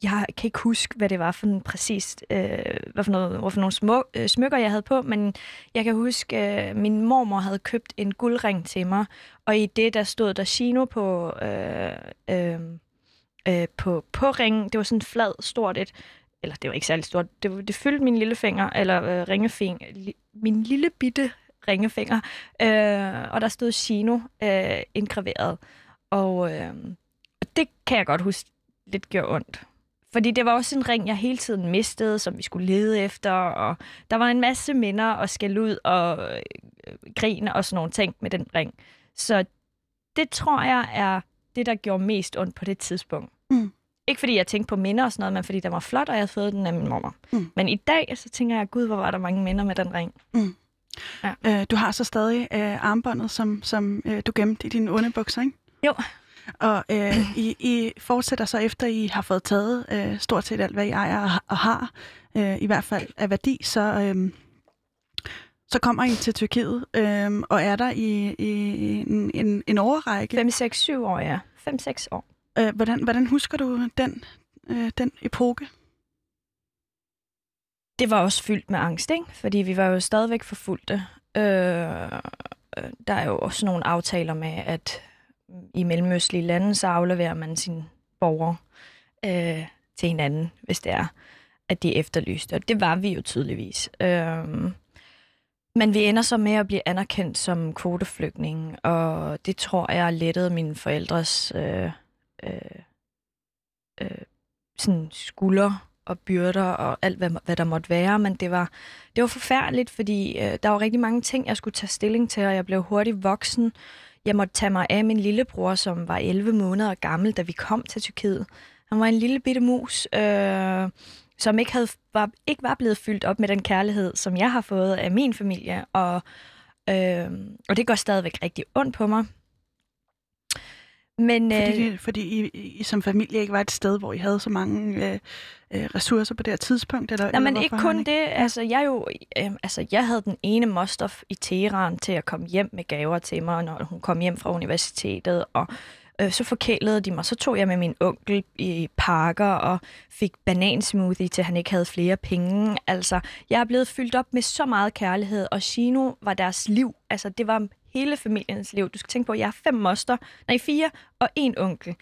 B: jeg kan ikke huske, hvad det var for en præcis, øh, hvad for, noget, hvad for nogle små, øh, smykker, jeg havde på, men jeg kan huske, øh, min mormor havde købt en guldring til mig, og i det, der stod der Chino på, øh, øh, øh, på, på ringen. Det var sådan flad, stort et, eller det var ikke særlig stort, det, var- det fyldte min lillefinger, eller øh, ringefing, li, min lille bitte ringefinger, øh, og der stod Chino øh, indgraveret. Og, øh, og det kan jeg godt huske lidt gjorde ondt. Fordi det var også en ring, jeg hele tiden mistede, som vi skulle lede efter, og der var en masse minder og skæld ud og øh, grin og sådan nogle ting med den ring. Så det tror jeg er det, der gjorde mest ondt på det tidspunkt.
A: Mm.
B: Ikke fordi jeg tænkte på minder og sådan noget, men fordi den var flot, og jeg havde fået den af min mormor.
A: Mm.
B: Men i dag, så tænker jeg, gud, hvor var der mange minder med den ring.
A: Øh, du har så stadig øh, armbåndet, som, som øh, du gemte i dine underbukser, ikke?
B: Jo.
A: Og øh, I, I fortsætter så efter, I har fået taget øh, stort set alt, hvad I ejer og, har, øh, i hvert fald af værdi, så, øh, så kommer I til Tyrkiet øh, og er der i, i en, en, en overrække.
B: 5, 6, 7 år, ja. 5-6 år.
A: Øh, hvordan, hvordan husker du den, øh, den epoke?
B: det var også fyldt med angst, ikke? Fordi vi var jo stadigvæk forfulgte. Øh, øh der er jo også nogle aftaler med, at i mellemøstlige lande, så afleverer man sine borgere øh, til hinanden, hvis det er, at de er efterlyste. Og det var vi jo tydeligvis. Øh, men vi ender så med at blive anerkendt som kvoteflygtninge, og det tror jeg lettede mine forældres øh, øh, øh, sådan skuldre og byrder og alt, hvad, hvad der måtte være, men det var, det var forfærdeligt, fordi øh, der var rigtig mange ting, jeg skulle tage stilling til, og jeg blev hurtigt voksen. Jeg måtte tage mig af min lillebror, som var 11 måneder gammel, da vi kom til Tyrkiet. Han var en lille bitte mus, øh, som ikke, havde, var, ikke var blevet fyldt op med den kærlighed, som jeg har fået af min familie, og, øh, og det går stadigvæk rigtig ondt på mig. Men,
A: Fordi,
B: øh,
A: fordi I, I som familie ikke var et sted, hvor I havde så mange øh, øh, ressourcer på det her tidspunkt? Eller,
B: Nej,
A: eller
B: men ikke kun
A: han
B: det. Altså, jeg, jo, øh, altså, jeg havde den ene moster i Teheran til at komme hjem med gaver til mig, når hun kom hjem fra universitetet, og øh, så forkælede de mig. Så tog jeg med min onkel i parker og fik banansmoothie, til han ikke havde flere penge. Altså, jeg er blevet fyldt op med så meget kærlighed, og Shino var deres liv. Altså, det var hele familiens liv. Du skal tænke på, at jeg har fem moster, nej, fire og en onkel.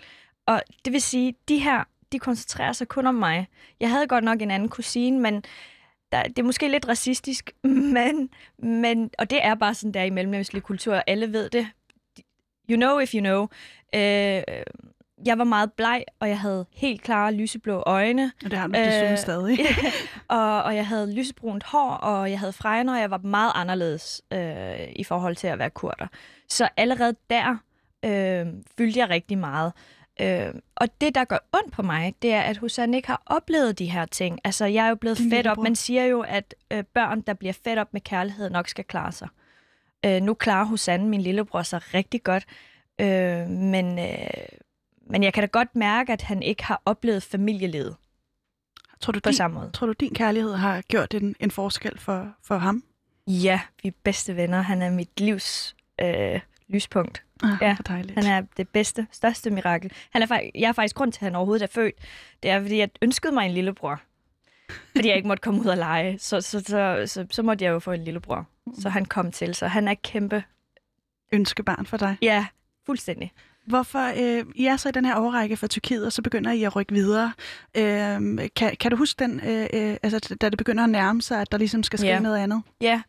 B: Og det vil sige, de her, de koncentrerer sig kun om mig. Jeg havde godt nok en anden kusine, men der, det er måske lidt racistisk, men, men, og det er bare sådan der i mellemøstlig kultur, og alle ved det. You know if you know. Øh, jeg var meget bleg, og jeg havde helt klare lyseblå øjne,
A: Og det har du desuden
B: Øh,
A: stadig.
B: og, og jeg havde lysebrunt hår, og jeg havde fregner, og jeg var meget anderledes øh, i forhold til at være kurder. Så allerede der øh, fyldte jeg rigtig meget. Øh, og det, der gør ondt på mig, det er, at Hussein ikke har oplevet de her ting. Altså, jeg er jo blevet
A: Din
B: fedt op. Man siger jo, at øh, børn, der bliver fedt op med kærlighed, nok skal klare sig. Øh, nu klarer Hussein, min lillebror, sig rigtig godt. Øh, men, øh, men jeg kan da godt mærke, at han ikke har oplevet familielivet
A: tror, du,
B: på
A: din,
B: samme måde.
A: tror du, din kærlighed har gjort en, en forskel for, for ham?
B: Ja, vi er bedste venner. Han er mit livs øh, lyspunkt.
A: Ah,
B: Ja,
A: dejligt.
B: Han er det bedste, største mirakel. Han er, jeg er faktisk grund til, at han overhovedet er født. Det er, fordi jeg ønskede mig en lillebror. Fordi jeg ikke måtte komme ud og lege. Så, så, så, så, så måtte jeg jo få en lillebror. Så han kom til. Så han er kæmpe.
A: Ønskebarn for dig.
B: Ja, fuldstændig.
A: Hvorfor øh, I er så i den her overrække fra Tyrkiet, og så begynder I at rykke videre. Øh, kan, kan du huske den, øh, øh, altså, da det begynder at nærme sig, at der ligesom skal ske
B: Ja.
A: noget andet?
B: Ja,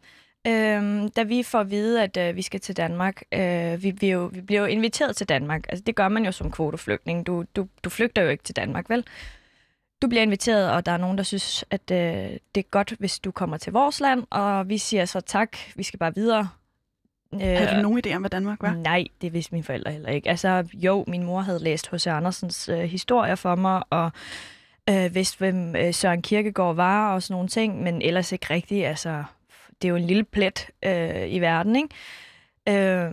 B: øhm, da vi får at vide, at øh, vi skal til Danmark, øh, vi, vi, jo, vi bliver jo inviteret til Danmark. Altså, det gør man jo som kvoteflygtning. Du, du, du flygter jo ikke til Danmark, vel? Du bliver inviteret, og der er nogen, der synes, at øh, det er godt, hvis du kommer til vores land, og vi siger så tak, vi skal bare videre. Øh,
A: Havde du nogen idé om, hvad Danmark var?
B: Nej, det vidste mine forældre heller ikke. Altså, jo, min mor havde læst H.C. Andersens øh, historier for mig, og øh, vidste, hvem øh, Søren Kierkegaard var og sådan nogle ting, men ellers ikke rigtigt. Altså, det er jo en lille plet øh, i verden, ikke? Øh,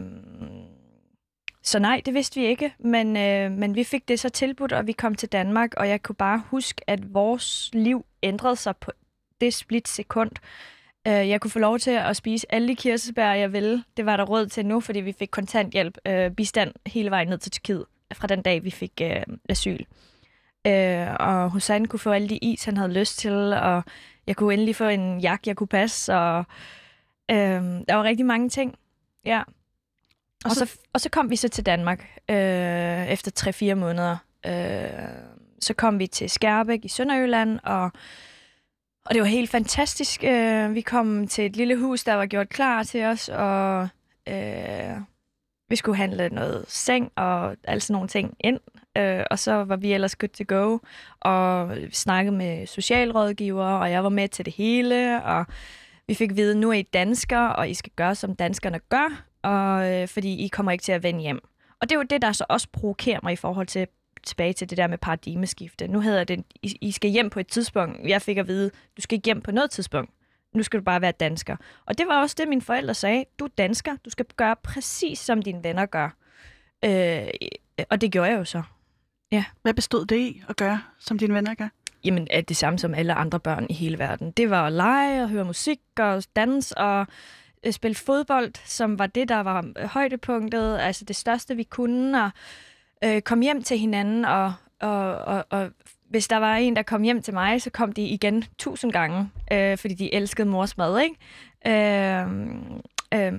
B: så nej, det vidste vi ikke, men, øh, men vi fik det så tilbudt, og vi kom til Danmark, og jeg kunne bare huske, at vores liv ændrede sig på det split sekund. Øh, jeg kunne få lov til at spise alle de kirsebær, jeg ville. Det var der råd til nu, fordi vi fik kontanthjælp, øh, bistand hele vejen ned til Tyrkiet, fra den dag, vi fik øh, asyl. Øh, og Hussein kunne få alle de is, han havde lyst til, og jeg kunne endelig få en jakke, jeg kunne passe, og øh, der var rigtig mange ting. Ja. Og, og, så, så, og så kom vi så til Danmark øh, efter 3-4 måneder. Øh, så kom vi til Skærbæk i Sønderjylland, og, og det var helt fantastisk. Øh, vi kom til et lille hus, der var gjort klar til os, og øh, vi skulle handle noget seng og alle sådan nogle ting ind. Øh, og så var vi ellers good to go, og vi snakkede med socialrådgiver, og jeg var med til det hele, og vi fik at vide, at nu er I danskere, og I skal gøre, som danskerne gør, og, øh, fordi I kommer ikke til at vende hjem. Og det er jo det, der så også provokerer mig i forhold til tilbage til det der med paradigmeskifte. Nu hedder det, I, I skal hjem på et tidspunkt. Jeg fik at vide, du skal ikke hjem på noget tidspunkt. Nu skal du bare være dansker. Og det var også det, mine forældre sagde. Du er dansker. Du skal gøre præcis, som dine venner gør. Øh, og det gjorde jeg jo så. Ja.
A: Hvad bestod det i at gøre, som dine venner gør?
B: Jamen, er det samme som alle andre børn i hele verden. Det var at lege og høre musik og dans og øh, spille fodbold, som var det, der var højdepunktet, altså det største, vi kunne, og øh, komme hjem til hinanden, og, og, og, og hvis der var en, der kom hjem til mig, så kom de igen tusind gange, øh, fordi de elskede mors mad, ikke? Øh, øh,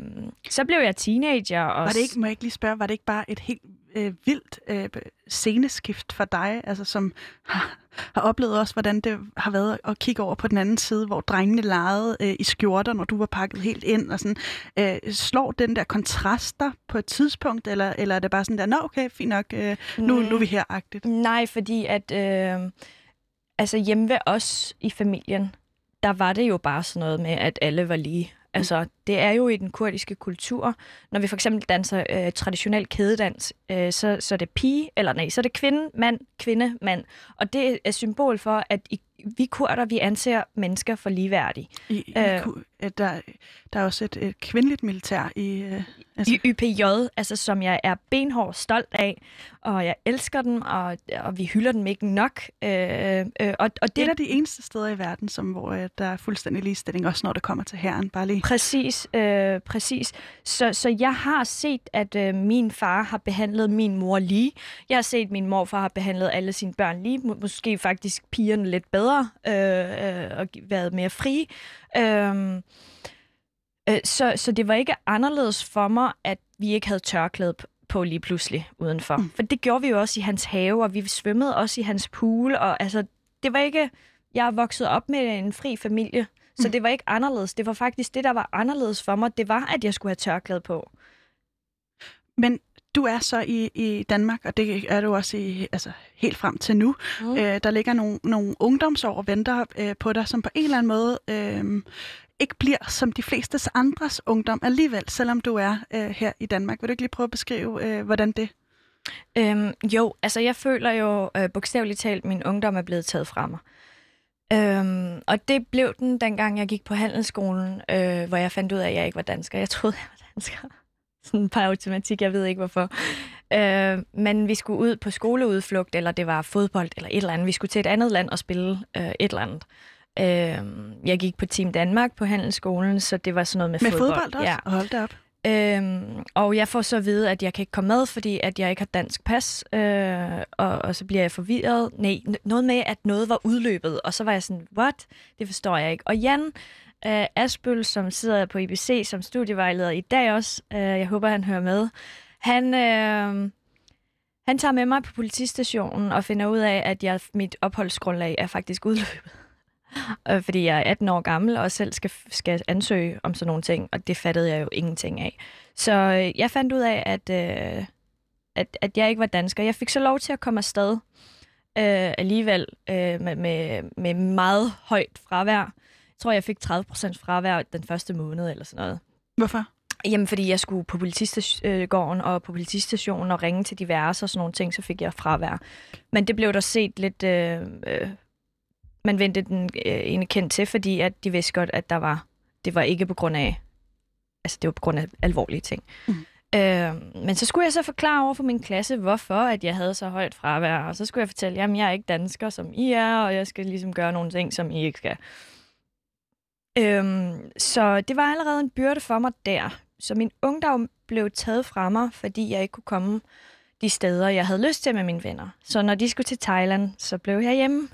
B: så blev jeg teenager. Og...
A: Var det ikke, må jeg ikke lige spørge, var det ikke bare et helt øh, vildt øh, sceneskift for dig, altså som har, har oplevet også, hvordan det har været at kigge over på den anden side, hvor drengene legede øh, i skjorter, når du var pakket helt ind, og sådan, øh, slår den der kontraster på et tidspunkt, eller, eller er det bare sådan der, nå okay, fint nok, øh, nu, nu er vi her-agtigt?
B: Mm, nej, fordi at, øh, altså hjemme ved os i familien, der var det jo bare sådan noget med, at alle var lige. Altså, det er jo i den kurdiske kultur. Når vi for eksempel danser øh, traditionel kædedans, øh, så, så er det pige, eller nej, så er det kvinde, mand, kvinde, mand. Og det er symbol for, at i, vi kurder, vi anser mennesker for ligeværdige. I,
A: i, øh, der, der er også et, et kvindeligt militær i... Øh,
B: altså. I YPJ, altså som jeg er benhård stolt af, og jeg elsker den, og, og vi hylder dem ikke nok. Øh,
A: øh, og, og det er de eneste steder i verden, som, hvor øh, der er fuldstændig ligestilling, også når det kommer til herren. Bare lige.
B: Præcis, øh, præcis. Så, så jeg har set, at øh, min far har behandlet min mor lige. Jeg har set, at min morfar har behandlet alle sine børn lige. Må, måske faktisk pigerne lidt bedre, øh, øh, og været mere fri. Øh, Øh, så, så det var ikke anderledes for mig, at vi ikke havde tørklæde på lige pludselig udenfor. Mm. For det gjorde vi jo også i hans have, og vi svømmede også i hans pool. Og altså, det var ikke... Jeg er vokset op med en fri familie, så mm. det var ikke anderledes. Det var faktisk det, der var anderledes for mig. Det var, at jeg skulle have tørklæde på.
A: Men du er så i, i Danmark, og det er du også i, altså, helt frem til nu. Mm. Øh, der ligger nogle, nogle ungdomsår og venter øh, på dig, som på en eller anden måde øh, ikke bliver som de fleste andres ungdom alligevel, selvom du er øh, her i Danmark. Vil du ikke lige prøve at beskrive, øh, hvordan det
B: Øhm, jo, altså jeg føler jo øh, bogstaveligt talt, at min ungdom er blevet taget fra mig. Øhm, og det blev den, dengang jeg gik på handelsskolen, øh, hvor jeg fandt ud af, at jeg ikke var dansker. Jeg troede, jeg var dansker. Sådan par automatik, jeg ved ikke hvorfor. Øh, men vi skulle ud på skoleudflugt, eller det var fodbold, eller et eller andet. Vi skulle til et andet land og spille øh, et eller andet. Øh, jeg gik på Team Danmark på handelsskolen, så det var sådan noget med,
A: med
B: fodbold.
A: Med fodbold også? Ja. Hold da op.
B: Øhm, og jeg får så at vide, at jeg kan ikke komme med, fordi at jeg ikke har dansk pas, øh, og, og så bliver jeg forvirret. Nej, noget med, at noget var udløbet, og så var jeg sådan, what? Det forstår jeg ikke. Og Jan øh, Asbøl, som sidder på IBC som studievejleder i dag også, øh, jeg håber, han hører med, han, øh, han tager med mig på politistationen og finder ud af, at jeg, mit opholdsgrundlag er faktisk udløbet øh, fordi jeg er 18 år gammel og selv skal, skal ansøge om sådan nogle ting, og det fattede jeg jo ingenting af. Så øh, jeg fandt ud af, at, øh, at, at jeg ikke var dansker. Jeg fik så lov til at komme afsted øh, alligevel øh, med, med, med meget højt fravær. Tror, jeg fik 30% fravær den første måned eller sådan noget.
A: Hvorfor?
B: Jamen, fordi jeg skulle på politisgården og på politistationen og ringe til diverse og sådan nogle ting, så fik jeg fravær. Men det blev der set lidt øh, øh, man vendte den øh, ene kendt til, fordi at de vidste godt, at der var, det var ikke på grund af, altså det var på grund af alvorlige ting. Mm. Øh, men så skulle jeg så forklare over for min klasse, hvorfor at jeg havde så højt fravær. Og så skulle jeg fortælle, at jeg er ikke dansker, som I er, og jeg skal ligesom gøre nogle ting, som I ikke skal. Øhm, så det var allerede en byrde for mig der. Så min ungdom blev taget fra mig, fordi jeg ikke kunne komme de steder, jeg havde lyst til med mine venner. Så når de skulle til Thailand, så blev jeg hjemme.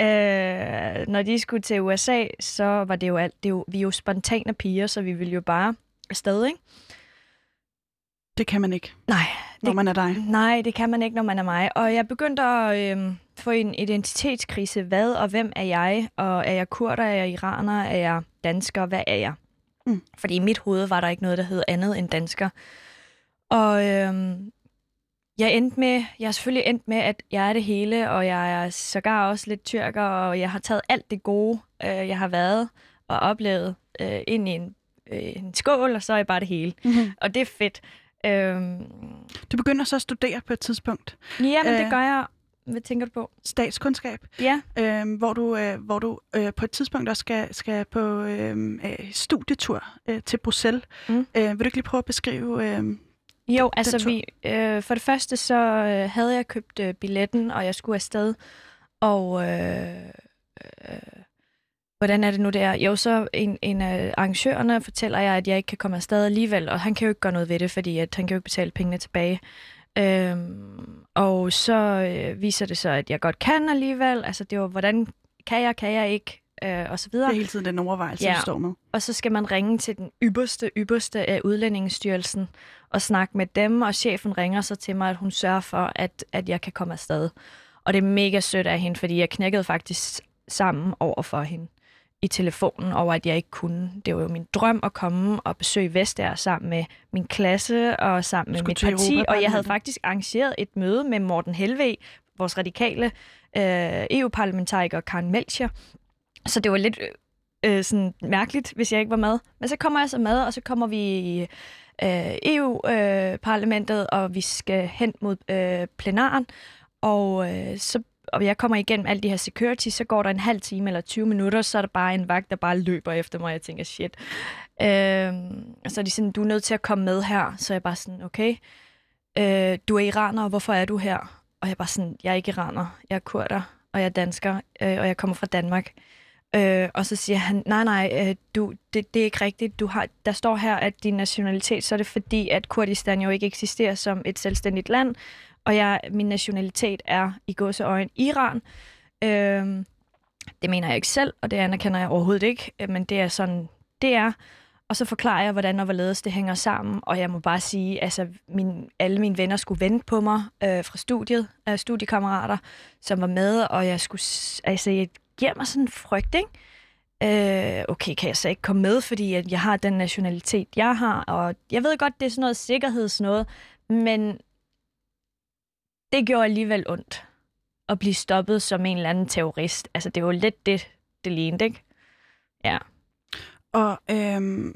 B: Øh, når de skulle til USA, så var det jo alt. Det jo, vi er jo spontane piger, så vi ville jo bare afsted, ikke?
A: Det kan man ikke,
B: Nej,
A: når man er dig.
B: Nej, det kan man ikke, når man er mig. Og jeg begyndte at øh, få en identitetskrise. Hvad og hvem er jeg? Og er jeg kurder? Er jeg iraner? Er jeg dansker? Hvad er jeg?
A: Mm.
B: Fordi i mit hoved var der ikke noget, der hed andet end dansker. Og øh, jeg endte med, jeg er selvfølgelig endt med, at jeg er det hele, og jeg er sågar også lidt tyrker, og jeg har taget alt det gode, øh, jeg har været og oplevet øh, ind i en, øh, en skål, og så er jeg bare det hele.
A: Mm-hmm.
B: Og det er fedt. Øhm,
A: Du begynder så at studere på et tidspunkt.
B: ja, men
A: Øh.
B: det gør jeg. Hvad tænker du på?
A: Statskundskab,
B: Ja,
A: øh, hvor du, øh, hvor du øh, på et tidspunkt også skal, skal på øh, øh, studietur øh, til Bruxelles.
B: Mm.
A: Øh, vil du ikke lige prøve at beskrive... Øh,
B: jo, altså
A: tur.
B: vi, øh, for det første så øh, havde jeg købt øh, billetten, og jeg skulle afsted. Og øh, øh, hvordan er det nu der? Jo, så en, en af arrangørerne fortæller jeg, at jeg ikke kan komme afsted alligevel, og han kan jo ikke gøre noget ved det, fordi at han kan jo ikke betale pengene tilbage. Øhm, og så øh, viser det så, at jeg godt kan alligevel. Altså det var, hvordan kan jeg, kan jeg ikke, øh, og så videre.
A: det er hele tiden den overvejelse,
B: Ja.
A: du står med.
B: Og så skal man ringe til den ypperste, ypperste af Udlændingsstyrelsen og snakke med dem, og chefen ringer så til mig, at hun sørger for, at, at jeg kan komme afsted. Og det er mega sødt af hende, fordi jeg knækkede faktisk sammen over for hende i telefonen over, at jeg ikke kunne. Det var jo min drøm at komme og besøge Vestager sammen med min klasse og sammen med mit parti. Og jeg havde faktisk arrangeret et møde med Morten Helve, vores radikale øh, EU-parlamentariker Karen Melchior. Så det var lidt øh, sådan mærkeligt, hvis jeg ikke var med. Men så kommer jeg så med, og så kommer vi i øh, EU-parlamentet, og vi skal hen mod øh, plenaren. Og, øh, så, og jeg kommer igennem alle de her security, så går der en halv time eller 20 minutter, så er der bare en vagt, der bare løber efter mig, og jeg tænker, shit. Øh, og så er de sådan, du er nødt til at komme med her. Så er jeg bare sådan, okay, øh, du er iraner, og hvorfor er du her? Og jeg er bare sådan, jeg er ikke iraner, jeg er kurder, og jeg er dansker, øh, og jeg kommer fra Danmark. Øh, og så siger han, nej, nej, øh, du, det, det er ikke rigtigt. Du har, der står her, at din nationalitet, så er det fordi, at Kurdistan jo ikke eksisterer som et selvstændigt land, og jeg, min nationalitet er i gåseøjen Iran. Øh, det mener jeg ikke selv, og det anerkender jeg overhovedet ikke, øh, men det er sådan, det er. Og så forklarer jeg, hvordan og hvorledes det hænger sammen, og jeg må bare sige, altså min, alle mine venner skulle vente på mig øh, fra studiet, øh, studiekammerater, som var med, og jeg skulle, altså jeg giver mig sådan en frygt, ikke? Øh, okay, kan jeg så ikke komme med, fordi at jeg har den nationalitet, jeg har, og jeg ved godt, det er sådan noget sikkerhedsnået, men det gjorde alligevel ondt at blive stoppet som en eller anden terrorist. Altså, det var lidt det, det lignede, ikke? Ja.
A: Og øhm,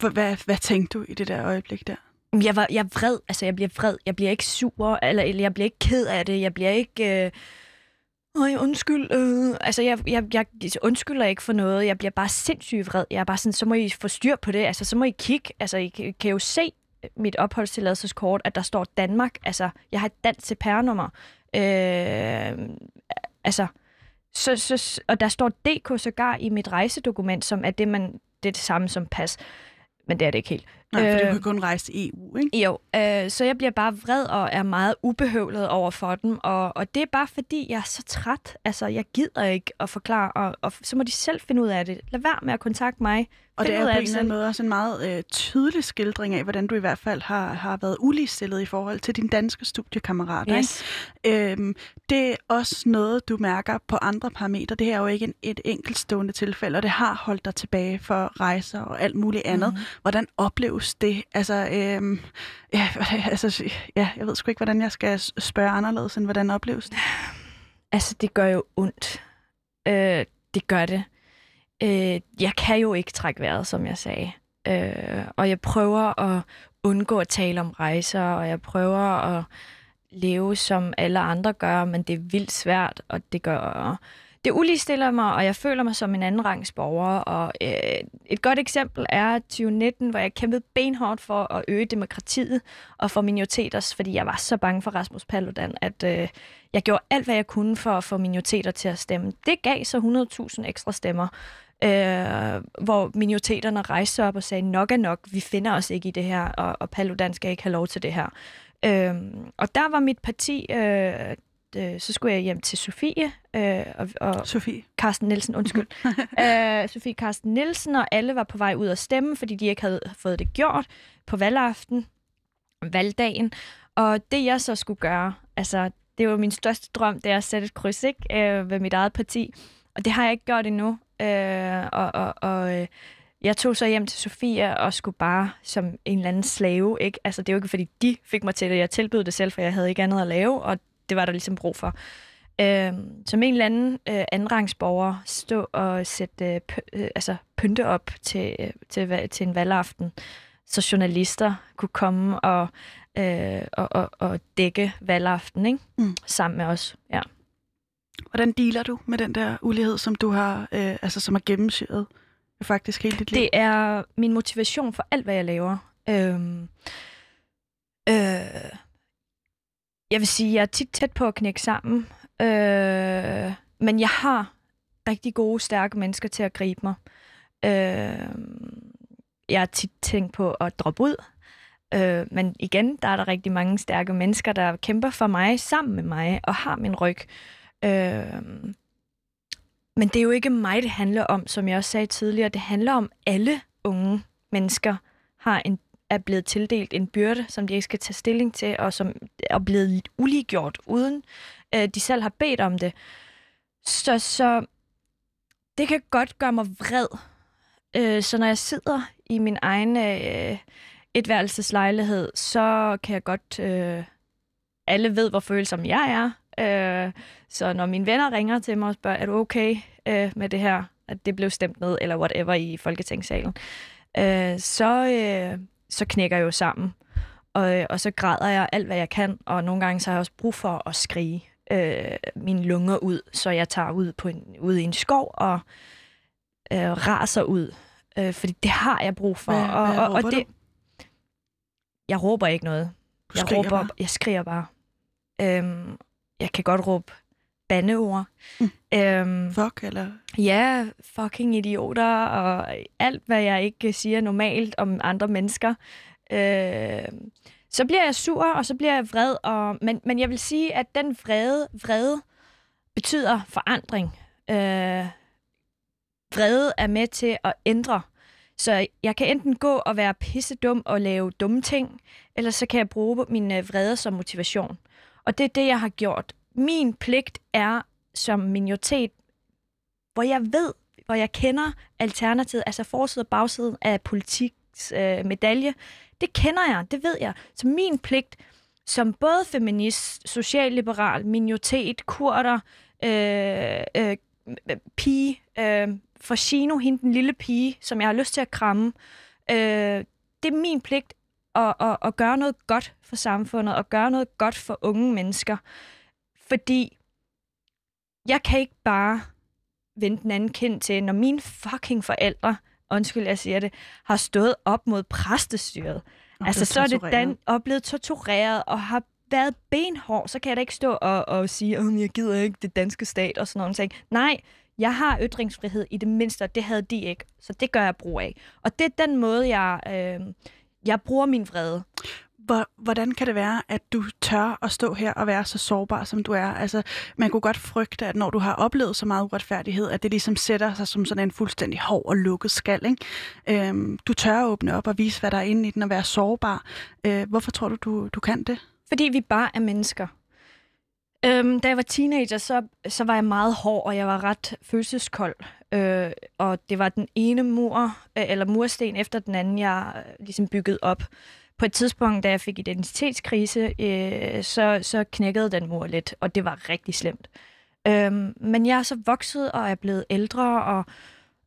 A: hvad, hvad, hvad tænkte du i det der øjeblik der?
B: Jeg, var, jeg er vred, altså jeg bliver vred. Jeg bliver ikke sur, eller, eller jeg bliver ikke ked af det. Jeg bliver ikke... Øh, Øj, undskyld. Øh. Altså, jeg, jeg, jeg undskylder ikke for noget. Jeg bliver bare sindssygt vred. Jeg er bare sådan, så må I få styr på det. Altså, så må I kigge. Altså, I kan- kan jo se mit opholdstilladelseskort, at der står Danmark. Altså, jeg har et dansk CPR-nummer. Øh, altså, så, så, og der står DK sågar i mit rejsedokument, som er det, man, det er det samme som pas. Men det er det ikke helt.
A: Nej, for du
B: Øh,
A: kan kun rejse til EU, ikke?
B: Jo, øh, så jeg bliver bare vred og er meget ubehøvlet over for dem, og, og det er bare fordi, jeg er så træt. Altså, jeg gider ikke at forklare, og, og så må de selv finde ud af det. Lad være med at kontakte mig.
A: Og det er på en eller anden måde også en meget øh, tydelig skildring af, hvordan du i hvert fald har, har været uligestillet i forhold til dine danske studiekammerater.
B: Yes.
A: Ikke? Øhm, det er også noget, du mærker på andre parametre. Det her er jo ikke en, et enkeltstående tilfælde, og det har holdt dig tilbage for rejser og alt muligt andet. Mm. Hvordan opleves det? Altså, øhm, ja, altså, ja, jeg ved sgu ikke, hvordan jeg skal spørge anderledes, end hvordan opleves det.
B: Altså, det gør jo ondt. Øh, det gør det. Øh, jeg kan jo ikke trække vejret, som jeg sagde. Øh, og jeg prøver at undgå at tale om rejser, og jeg prøver at leve, som alle andre gør, men det er vildt svært, og det gør det uligestiller mig, og jeg føler mig som en anden rangs borger. Og øh, et godt eksempel er 2019, hvor jeg kæmpede benhårdt for at øge demokratiet og for minoriteters, fordi jeg var så bange for Rasmus Paludan, at øh, jeg gjorde alt, hvad jeg kunne for at få minoriteter til at stemme. Det gav så 100.000 ekstra stemmer, øh, hvor minoriteterne rejste op og sagde, nok er nok, vi finder os ikke i det her, og, og Paludan skal ikke have lov til det her. Øh, og der var mit parti, øh, øh, så skulle jeg hjem til Sofie øh, og, og
A: Sofie.
B: Carsten Nielsen, undskyld. øh, Sofie Carsten Nielsen, og alle var på vej ud at stemme, fordi de ikke havde fået det gjort på valgaften, valgdagen. Og det jeg så skulle gøre, altså det var min største drøm, det er at sætte et kryds ikke, øh, ved mit eget parti. Og det har jeg ikke gjort endnu. Øh, og og, og øh, jeg tog så hjem til Sofia og skulle bare som en eller anden slave. Ikke? Altså, det er jo ikke, fordi de fik mig til det. Jeg tilbød det selv, for jeg havde ikke andet at lave, og det var der ligesom brug for. Øh, som en eller anden øh, andenrangsborger stå og sætte øh, øh, altså, pynte op til, øh, til, til en valgaften, så journalister kunne komme og, øh, og, og, og dække valgaften ikke?
A: Mm.
B: sammen med os. Ja.
A: Hvordan dealer du med den der ulighed, som du har, øh, altså som har gennemsyret faktisk hele dit liv?
B: Det er min motivation for alt, hvad jeg laver. Øhm, øh, jeg vil sige, jeg er tit tæt på at knække sammen, øh, men jeg har rigtig gode, stærke mennesker til at gribe mig. Øh, jeg har tit tænkt på at droppe ud, øh, men igen, der er der rigtig mange stærke mennesker, der kæmper for mig, sammen med mig, og har min ryg. Øh, men det er jo ikke mig, det handler om, som jeg også sagde tidligere. Det handler om alle unge mennesker har en, er blevet tildelt en byrde, som de ikke skal tage stilling til, og som er blevet uliggjort, uden øh, de selv har bedt om det. Så, så det kan godt gøre mig vred. Øh, så når jeg sidder i min egen øh, etværelseslejlighed, så kan jeg godt... Øh, alle ved, hvor følsom jeg er. Øh, så når mine venner ringer til mig og spørger, er du okay øh, med det her, at det blev stemt ned, eller whatever i Folketingssalen, øh, så, øh, så knækker jeg jo sammen. Og, og så græder jeg alt, hvad jeg kan, og nogle gange så har jeg også brug for at skrige øh, mine lunger ud, så jeg tager ud, på en, ud i en skov og øh, raser ud. Øh, fordi det har jeg brug for.
A: Hvad-
B: og,
A: hvad
B: og, og det, jeg råber ikke noget.
A: Du
B: Jeg råber,
A: bare.
B: jeg skriger bare. Øhm, jeg kan godt råbe bandeord.
A: Mm.
B: Øhm,
A: Fuck, eller...
B: ja, fucking idioter, og alt, hvad jeg ikke siger normalt om andre mennesker. Øh, så bliver jeg sur, og så bliver jeg vred. Og, men, men jeg vil sige, at den vrede, vrede betyder forandring. Øh, vrede er med til at ændre. Så jeg kan enten gå og være pissedum og lave dumme ting, eller så kan jeg bruge min øh, vrede som motivation. Og det er det, jeg har gjort. Min pligt er som minoritet, hvor jeg ved, hvor jeg kender alternativet, altså forsiden og bagsiden af politiks øh, medalje, det kender jeg, det ved jeg. Så min pligt som både feminist, socialliberal, minoritet, kurder, øh, øh, pige, øh, for Shino, hende den lille pige, som jeg har lyst til at kramme, øh, det er min pligt at, at, at gøre noget godt for samfundet, og gøre noget godt for unge mennesker. Fordi jeg kan ikke bare vende den anden kind til, når mine fucking forældre, undskyld, jeg siger det, har stået op mod præstestyret.
A: Og
B: altså, så er det den, og blevet tortureret, og har været benhård, så kan jeg da ikke stå og, og sige, at jeg gider ikke det danske stat og sådan noget. ting. Nej, jeg har ytringsfrihed i det mindste, og det havde de ikke. Så det gør jeg brug af. Og det er den måde, jeg, øh, jeg bruger min vrede.
A: Hvor, hvordan kan det være, at du tør at stå her og være så sårbar, som du er? Altså, man kunne godt frygte, at når du har oplevet så meget uretfærdighed, at det ligesom sætter sig som sådan en fuldstændig hård og lukket skal. Ikke? Øhm, du tør at åbne op og vise, hvad der er inde i den, og være sårbar. Øh, hvorfor tror du, du, du kan det?
B: Fordi vi bare er mennesker. Øhm, da jeg var teenager, så, så var jeg meget hård, og jeg var ret følelseskold. Øh, og det var den ene mur, øh, eller mursten efter den anden, jeg øh, ligesom byggede op. På et tidspunkt, da jeg fik identitetskrise, øh, så, så knækkede den mur lidt, og det var rigtig slemt. Øhm, men jeg er så vokset og er blevet ældre, og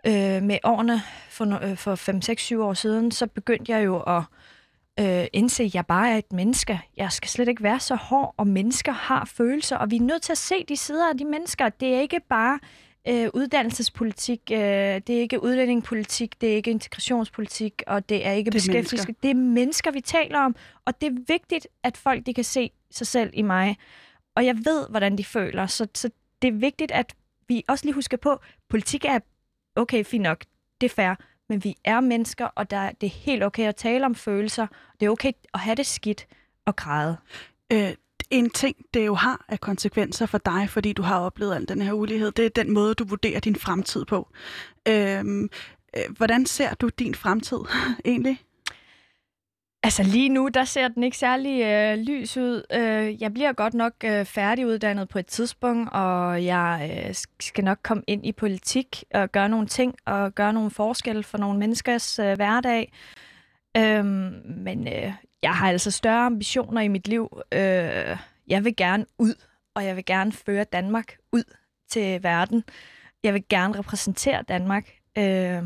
B: øh, med årene for, øh, for 5, 6, 7 år siden, så begyndte jeg jo at øh, indse, at jeg bare er et menneske. Jeg skal slet ikke være så hård, og mennesker har følelser, og vi er nødt til at se de sider af de mennesker. Det er ikke bare øh, uddannelsespolitik, øh, det er ikke udlændingepolitik, det er ikke integrationspolitik, og det er ikke
A: Det er
B: beskæftigelse. Det er mennesker, vi taler om, og det er vigtigt, at folk de kan se sig selv i mig. Og jeg ved, hvordan de føler, så, så det er vigtigt, at vi også lige husker på, politik er okay, fint nok, det er fair, men vi er mennesker, og der, det er helt okay at tale om følelser. Det er okay at have det skidt og græde.
A: Øh, en ting, det jo har af konsekvenser for dig, fordi du har oplevet al den her ulighed, det er den måde, du vurderer din fremtid på. Øhm, øh, hvordan ser du din fremtid egentlig?
B: Altså lige nu, der ser den ikke særlig øh, lys ud. Øh, jeg bliver godt nok øh, færdiguddannet på et tidspunkt, og jeg øh, skal nok komme ind i politik og gøre nogle ting og gøre nogle forskelle for nogle menneskers øh, hverdag. Øh, men øh, jeg har altså større ambitioner i mit liv. Øh, jeg vil gerne ud, og jeg vil gerne føre Danmark ud til verden. Jeg vil gerne repræsentere Danmark. Øh,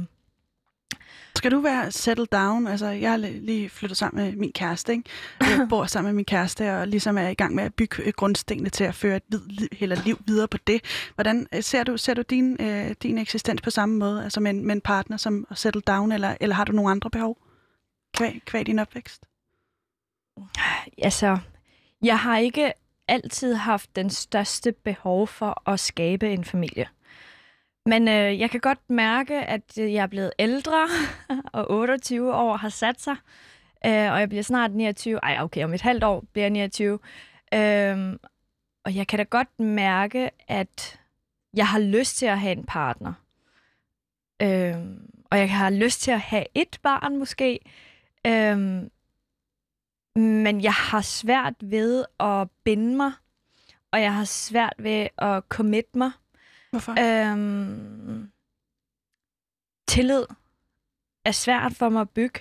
A: Skal du være settled down? Altså, jeg har lige flyttet sammen med min kæreste, ikke? Jeg bor sammen med min kæreste, og ligesom er i gang med at bygge øh, grundstenene til at føre et vid, eller liv videre på det. Hvordan øh, ser du, ser du din, øh, din eksistens på samme måde, altså med en, med en partner som at settle down, eller, eller har du nogle andre behov? Kvæg, kvæg din opvækst?
B: Ah, altså, jeg har ikke altid haft den største behov for at skabe en familie. Men øh, jeg kan godt mærke, at jeg er blevet ældre, og 28 år har sat sig, øh, og jeg bliver snart 29. Ej, okay, om et halvt år bliver jeg 29. Øh, og jeg kan da godt mærke, at jeg har lyst til at have en partner. Øh, og jeg har lyst til at have et barn måske. Øh, men jeg har svært ved at binde mig, og jeg har svært ved at commit mig.
A: Hvorfor?
B: Øhm, tillid er svært for mig at bygge.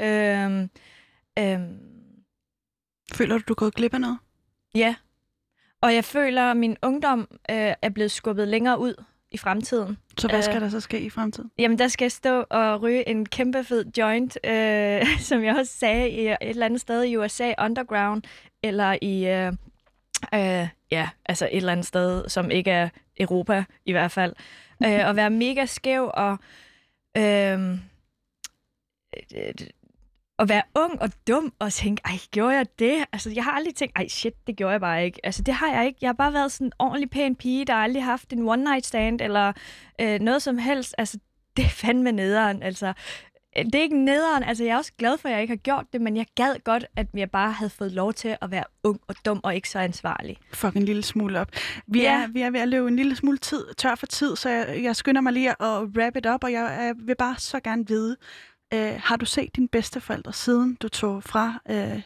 B: Øhm, øhm,
A: Føler du, du er gået glip af noget?
B: ja. Og jeg føler, at min ungdom øh, er blevet skubbet længere ud i fremtiden.
A: Så hvad
B: Øh.
A: skal der så ske i fremtiden?
B: Jamen, der skal jeg stå og ryge en kæmpe fed joint, øh, som jeg også sagde, i et eller andet sted i USA, underground, eller i, øh, øh, ja, altså et eller andet sted, som ikke er Europa i hvert fald. øh, og være mega skæv og øh, øh, at være ung og dum og tænke, ej, gjorde jeg det? Altså, jeg har aldrig tænkt, ej, shit, det gjorde jeg bare ikke. Altså, det har jeg ikke. Jeg har bare været sådan en ordentlig pæn pige, der har aldrig haft en one-night stand eller øh, noget som helst. Altså, det er fandme nederen. Altså, det er ikke nederen. Altså, jeg er også glad for, at jeg ikke har gjort det, men jeg gad godt, at jeg bare havde fået lov til at være ung og dum og ikke så ansvarlig.
A: Fuck en lille smule op. Vi,
B: Ja.
A: er, vi er ved at løbe en lille smule tid, tør for tid, så jeg, jeg skynder mig lige at wrap it up, og jeg, jeg vil bare så gerne vide, øh, har du set dine bedsteforældre siden du tog fra øh,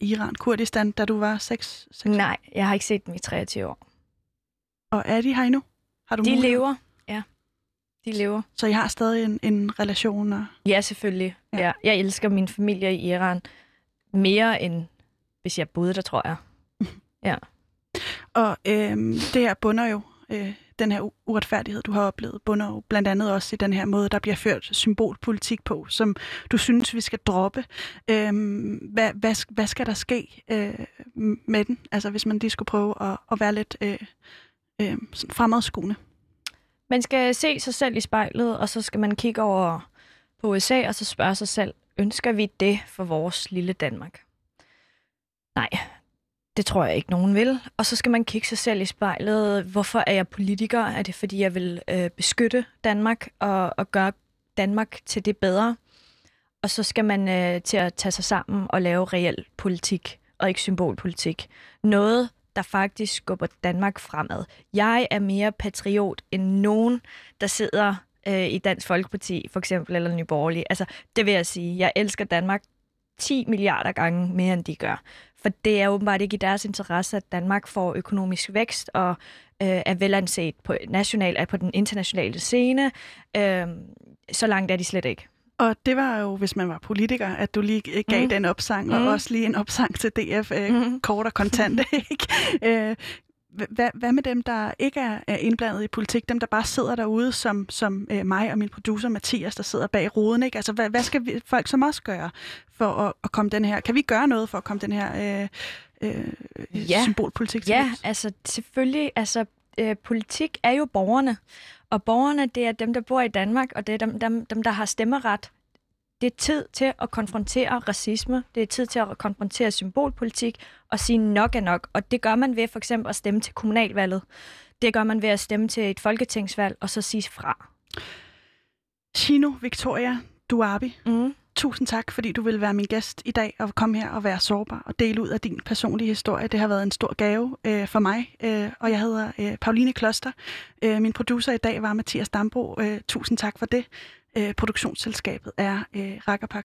A: Iran, Kurdistan, da du var 6, 6
B: Nej, jeg har ikke set dem i 23 år.
A: Og er de her endnu? Har du
B: De
A: mulighed?
B: lever. Ja, de lever.
A: Så I har stadig en, en relation? Og...
B: Ja, selvfølgelig.
A: Ja.
B: Ja. Ja. Jeg elsker min familie i Iran mere end hvis jeg boede der, tror jeg.
A: Og øhm, det her bunder jo, øh, den her uretfærdighed, du har oplevet, bunder jo blandt andet også i den her måde, der bliver ført symbolpolitik på, som du synes, vi skal droppe. Øhm, hvad, hvad, hvad skal der ske øh, med den? Altså hvis man lige skulle prøve at, at være lidt øh, øh, fremadskuende.
B: Man skal se sig selv i spejlet, og så skal man kigge over på USA, og så spørge sig selv, ønsker vi det for vores lille Danmark? Nej, det tror jeg ikke, nogen vil. Og så skal man kigge sig selv i spejlet. Hvorfor er jeg politiker? Er det, fordi jeg vil øh, beskytte Danmark og, og gøre Danmark til det bedre? Og så skal man øh, til at tage sig sammen og lave reel politik, og ikke symbolpolitik. Noget, der faktisk skubber Danmark fremad. Jeg er mere patriot end nogen, der sidder øh, i Dansk Folkeparti, for eksempel, eller Nye Borgerlige. Altså, det vil jeg sige. Jeg elsker Danmark 10 milliarder gange mere, end de gør. For det er åbenbart ikke i deres interesse, at Danmark får økonomisk vækst og øh, er velanset på, national, er på den internationale scene. Øh, så langt er de slet ikke.
A: Og det var jo, hvis man var politiker, at du lige gav mm.
B: Mm.
A: den opsang,
B: Mm.
A: og også lige en opsang til DF, øh,
B: Mhm.
A: kort og kontant. ikke? Øh, hvad, hvad med dem, der ikke er, er indblandet i politik? Dem, der bare sidder derude, som, som øh, mig og min producer Mathias, der sidder bag ruden. Ikke? Altså, hvad, hvad skal vi, folk som os gøre for at, at komme den her... Kan vi gøre noget for at komme den her øh, øh,
B: Ja.
A: symbolpolitik til
B: Ja, altså selvfølgelig, altså øh, politik er jo borgerne. Og borgerne, det er dem, der bor i Danmark, og det er dem, dem, dem der har stemmeret. Det er tid til at konfrontere racisme. Det er tid til at konfrontere symbolpolitik og sige nok er nok. Og det gør man ved for eksempel at stemme til kommunalvalget. Det gør man ved at stemme til et folketingsvalg og så sige fra.
A: Chino Victoria Duabi,
B: Mm.
A: tusind tak, fordi du vil være min gæst i dag og komme her og være sårbar og dele ud af din personlige historie. Det har været en stor gave øh, for mig, øh, og jeg hedder øh, Pauline Kloster. Øh, min producer i dag var Mathias Dambro. Øh, tusind tak for det. Øh, produktionsselskabet er øh, Rakkerpak.